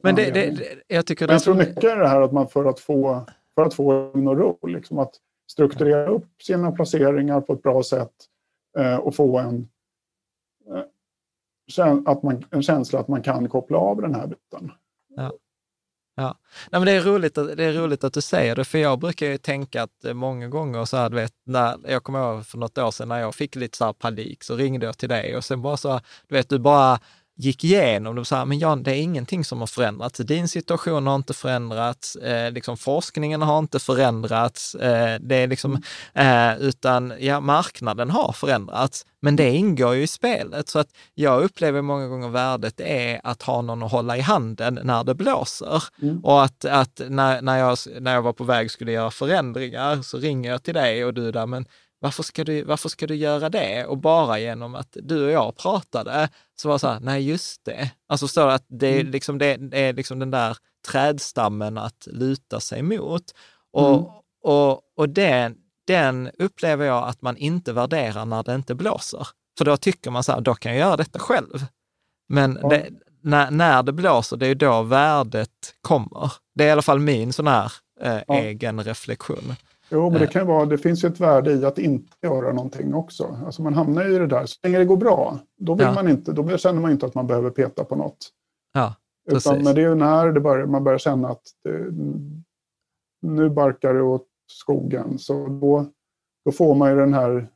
Men det, det, det, jag tycker Men jag tror mycket är det här att man för att få, för att få lugn och ro, liksom att strukturera upp sina placeringar på ett bra sätt eh, och få en, eh, att man, en känsla att man kan koppla av den här biten. Ja. Nej, men det, är roligt att, det är roligt att du säger det, för jag brukar ju tänka att eh, många gånger så här, du vet, när, jag kommer ihåg för något år sedan när jag fick lite så här panik, så ringde jag till dig och sen bara så, du vet, du bara gick igenom det och sa, men Jan, det är ingenting som har förändrats. Din situation har inte förändrats, eh, liksom forskningen har inte förändrats, eh, det är liksom, eh, utan ja, marknaden har förändrats. Men det ingår ju i spelet. Så att jag upplever många gånger värdet är att ha någon att hålla i handen när det blåser. Mm. Och att, att när, när, jag, när jag var på väg skulle göra förändringar så ringer jag till dig och du där, men varför ska, du, varför ska du göra det? Och bara genom att du och jag pratade så var det så här, nej just det. Alltså förstår du att det är, mm. liksom, det, det är liksom den där trädstammen att luta sig mot. Och, mm. och, och den, den upplever jag att man inte värderar när det inte blåser. För då tycker man så här, då kan jag göra detta själv. Men ja. det, när, när det blåser, det är då värdet kommer. Det är i alla fall min sån här eh, ja. egen reflektion. Jo, men det, eh. kan vara, det finns ju ett värde i att inte göra någonting också. Alltså man hamnar i det där, så länge det går bra, då, vill ja. man inte, då känner man inte att man behöver peta på något. Ja, Utan, men det är när det börjar, man börjar känna att det, nu barkar det åt skogen, så då, då får man ju den här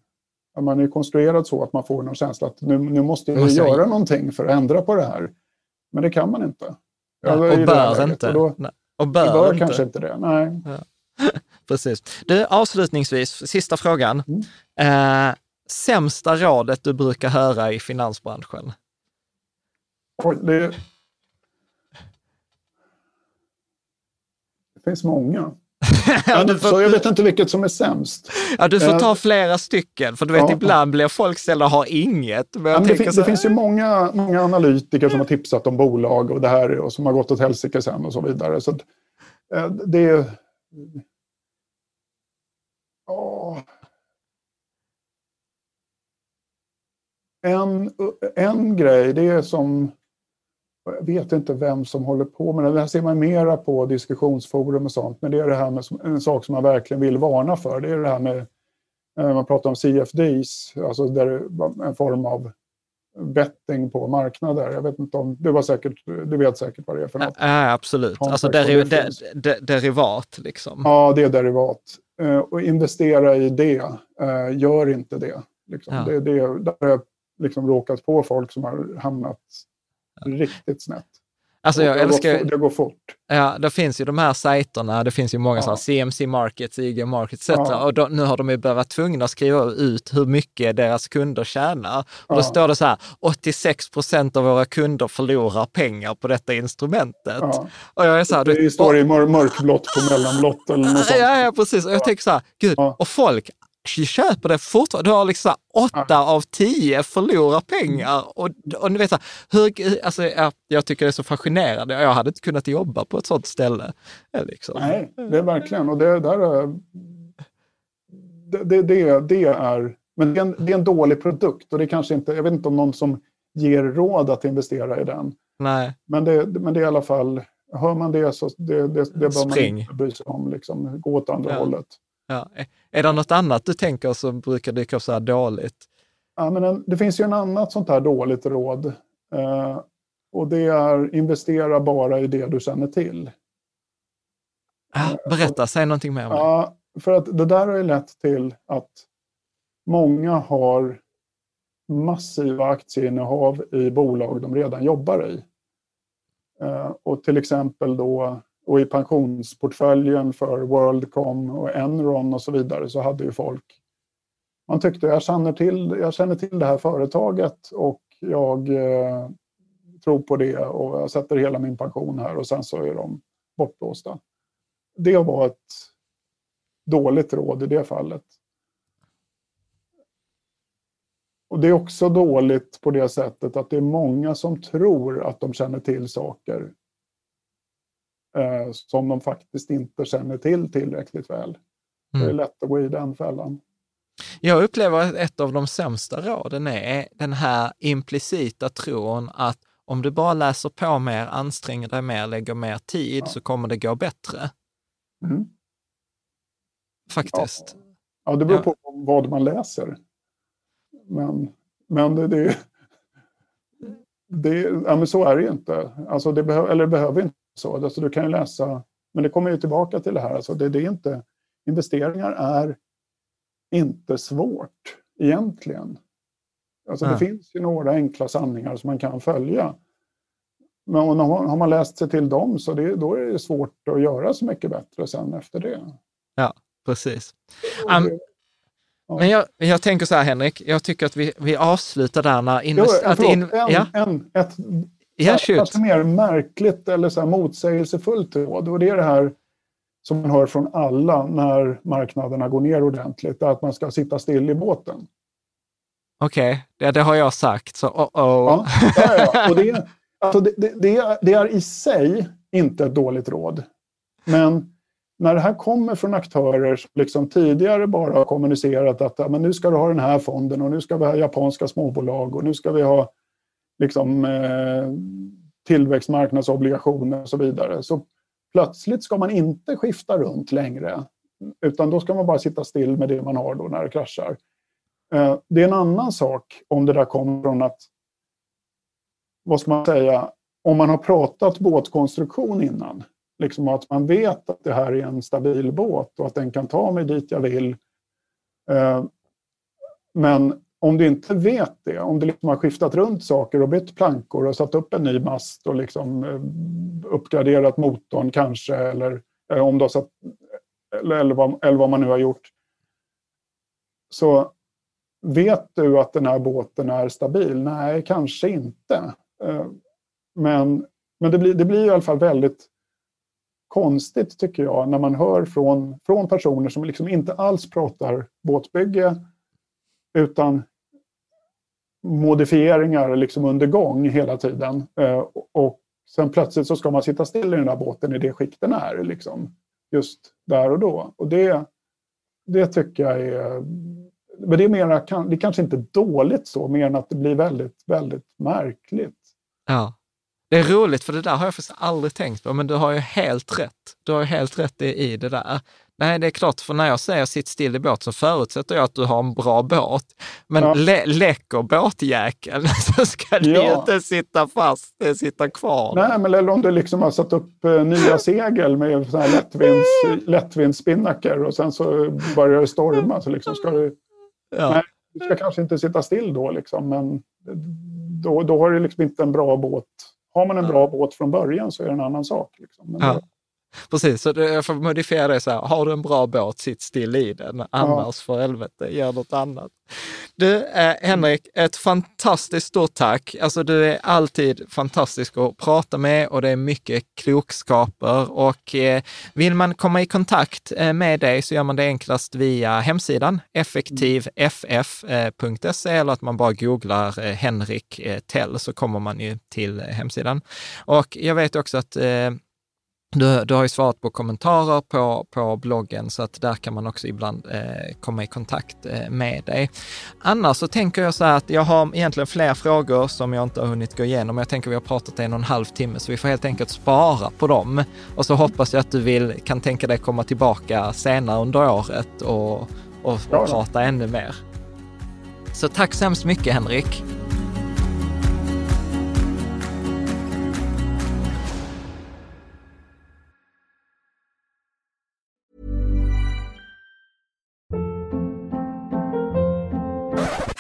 man är konstruerad så att man får någon känsla att nu, nu måste jag måste göra jag... någonting för att ändra på det här. Men det kan man inte. Ja, och bör inte. Och, då, och bör, bör inte. kanske inte det. Nej. Ja. Precis. Du, avslutningsvis, sista frågan. Mm. Eh, sämsta rådet du brukar höra i finansbranschen? Oj, det... det finns många. ja, får... Så jag vet inte vilket som är sämst. Ja, du får ta eh, flera stycken, för du vet ja. ibland blir folk ställda och har inget. Men ja, men det, fin det, finns ju många, många analytiker som har tipsat om bolag och det här och som har gått åt helsike sen och så vidare. Så eh, Ja. En, en grej, det är som... Jag vet inte vem som håller på med det. Det här ser man mera på diskussionsforum och sånt. Men det är det här med en sak som man verkligen vill varna för. Det är det här med... Eh, man pratar om CFDs, alltså där en form av betting på marknader. Jag vet inte om, du, var säkert, du vet säkert vad det är för något? Ja, absolut. Alltså deri, de, de, derivat liksom. Ja, det är derivat. Uh, och investera i det, uh, gör inte det. Liksom. Ja. det, det där har jag liksom råkat på folk som har hamnat ja. riktigt snett. Alltså jag det älskar... Går, det går fort. Ja, det finns ju de här sajterna, det finns ju många ja. sådana, CMC Markets, IG Markets etc. Ja. Och då, nu har de ju börjat tvungna att skriva ut hur mycket deras kunder tjänar. Och ja. då står det så här, 86 procent av våra kunder förlorar pengar på detta instrumentet. Ja. Och jag är så här, det du, står i mörkblått på mellanblått eller något sånt. Ja, ja, precis. Och jag tänker så här, gud, och folk köper det fortfarande. Du har liksom åtta av tio förlorar pengar. Och, och ni vet, så här, hur, alltså, jag, jag, tycker det är så fascinerande. Jag hade inte kunnat jobba på ett sådant ställe. Liksom. Nej, det är verkligen. Och det, där är, det, det, det, är, men det är, en, det är en dålig produkt. Och det är kanske inte, jag vet inte om någon som ger råd att investera i den. Nej. Men det, men det är i alla fall, hör man det så det, det, det bör man inte bry sig om. Liksom, gå åt andra ja. hållet. Ja. Är det något annat du tänker som brukar dyka upp så här dåligt? Ja, men en, det finns ju en annat sånt här dåligt råd. Eh, och det är investera bara i det du känner till. Ah, berätta, säg någonting mer om det. Ja, för att det där har ju lett till att många har massiva aktieinnehav i bolag de redan jobbar i. Eh, och till exempel då och i pensionsportföljen för Worldcom och Enron och så vidare så hade ju folk... Man tyckte jag känner till, jag känner till det här företaget och jag eh, tror på det och jag sätter hela min pension här och sen så är de bortblåsta. Det var ett dåligt råd i det fallet. Och det är också dåligt på det sättet att det är många som tror att de känner till saker eh, som de faktiskt inte känner till tillräckligt väl. Mm. Det är mm. lätt att gå i den fällan. Jag upplever att ett av de sämsta råden är den här implicita tron att om du bara läser på mer, anstränger dig mer, lägger mer tid ja. så kommer det gå bättre. Mm. Faktiskt. Ja. ja, det beror på vad man läser. Men, men det, det, det, ja, men så är det ju inte. Alltså det behöver, eller det behöver inte så. Alltså du kan ju läsa, men det kommer ju tillbaka till det här. Alltså det, det är inte, investeringar är inte svårt egentligen. Alltså Ja. det finns ju några enkla sanningar som man kan följa. Men och har har man läst sig till dem så det, då är det svårt att göra så mycket bättre sen efter det. Precis. Och Am- det- Men jag, jag tänker så här Henrik, jag tycker att vi, vi avslutar där när Jo, invest- ja, att in, en, ja, en, ett shoot. mer märkligt eller så här motsägelsefullt råd. Och det är det här som man hör från alla när marknaderna går ner ordentligt, att man ska sitta still i båten. Okej, det, det har jag sagt, så oh, oh. Ja, ja, ja. Och det, alltså det, det, det, är, i sig inte ett dåligt råd. Men när det här kommer från aktörer som liksom tidigare bara har kommunicerat att men nu ska du ha den här fonden och nu ska vi ha japanska småbolag och nu ska vi ha liksom, eh, tillväxtmarknadsobligationer och så vidare. Så plötsligt ska man inte skifta runt längre. Utan då ska man bara sitta still med det man har då när det kraschar. Eh, det är en annan sak om det där kommer från att vad ska man säga, om man har pratat båtkonstruktion innan, liksom att man vet att det här är en stabil båt och att den kan ta mig dit jag vill. Eh, Men om du inte vet det, om du liksom har skiftat runt saker och bytt plankor och satt upp en ny mast och liksom eh, uppgraderat motorn kanske, eller eh, om du har satt, eller, eller, vad, eller vad man nu har gjort, så vet du att den här båten är stabil? Nej, kanske inte. Eh, men, men det, blir, det blir i alla fall väldigt konstigt tycker jag när man hör från, från personer som liksom inte alls pratar båtbygge utan modifieringar liksom under gång hela tiden. Eh, och sen plötsligt så ska man sitta still i den där båten i det skick den är liksom, just där och då. Och det, det tycker jag är... Men det är, mera, det är kanske inte dåligt så, mer än att det blir väldigt, väldigt märkligt. Ja. Det är roligt, för det där har jag faktiskt aldrig tänkt på, men du har ju helt rätt. Du har ju helt rätt i det där. Nej, det är klart, för när jag säger sitt still i båt så förutsätter jag att du har en bra båt. Men Ja. lä läcker båtjäkeln så ska du Ja. inte sitta fast, eh, sitta kvar. Nej, men eller om du liksom har satt upp eh, nya segel med så här lättvinds, lättvindsspinnaker och sen så börjar det storma så liksom ska du... Ja. Nej, du ska kanske inte sitta still då liksom, men då, då har du liksom inte en bra båt. Har man en bra båt från början så är det en annan sak. Liksom. Men Ja. då- Precis, så jag får modifiera det så här, har du en bra båt, sitt still i den, annars för helvete, gör något annat. Du, eh, Henrik, ett fantastiskt stort tack. Alltså du är alltid fantastisk att prata med och det är mycket klokskaper och eh, vill man komma i kontakt eh, med dig så gör man det enklast via hemsidan effektivff.se eller att man bara googlar eh, Henrik eh, Tell så kommer man ju till eh, hemsidan. Och jag vet också att eh, du, du har ju svarat på kommentarer på, på bloggen så att där kan man också ibland eh, komma i kontakt eh, med dig. Annars så tänker jag så här att jag har egentligen fler frågor som jag inte har hunnit gå igenom. Jag tänker vi har pratat en och en halv timme så vi får helt enkelt spara på dem. Och så hoppas jag att du vill, kan tänka dig komma tillbaka senare under året och, och, och prata ännu mer. Så tack så hemskt mycket Henrik.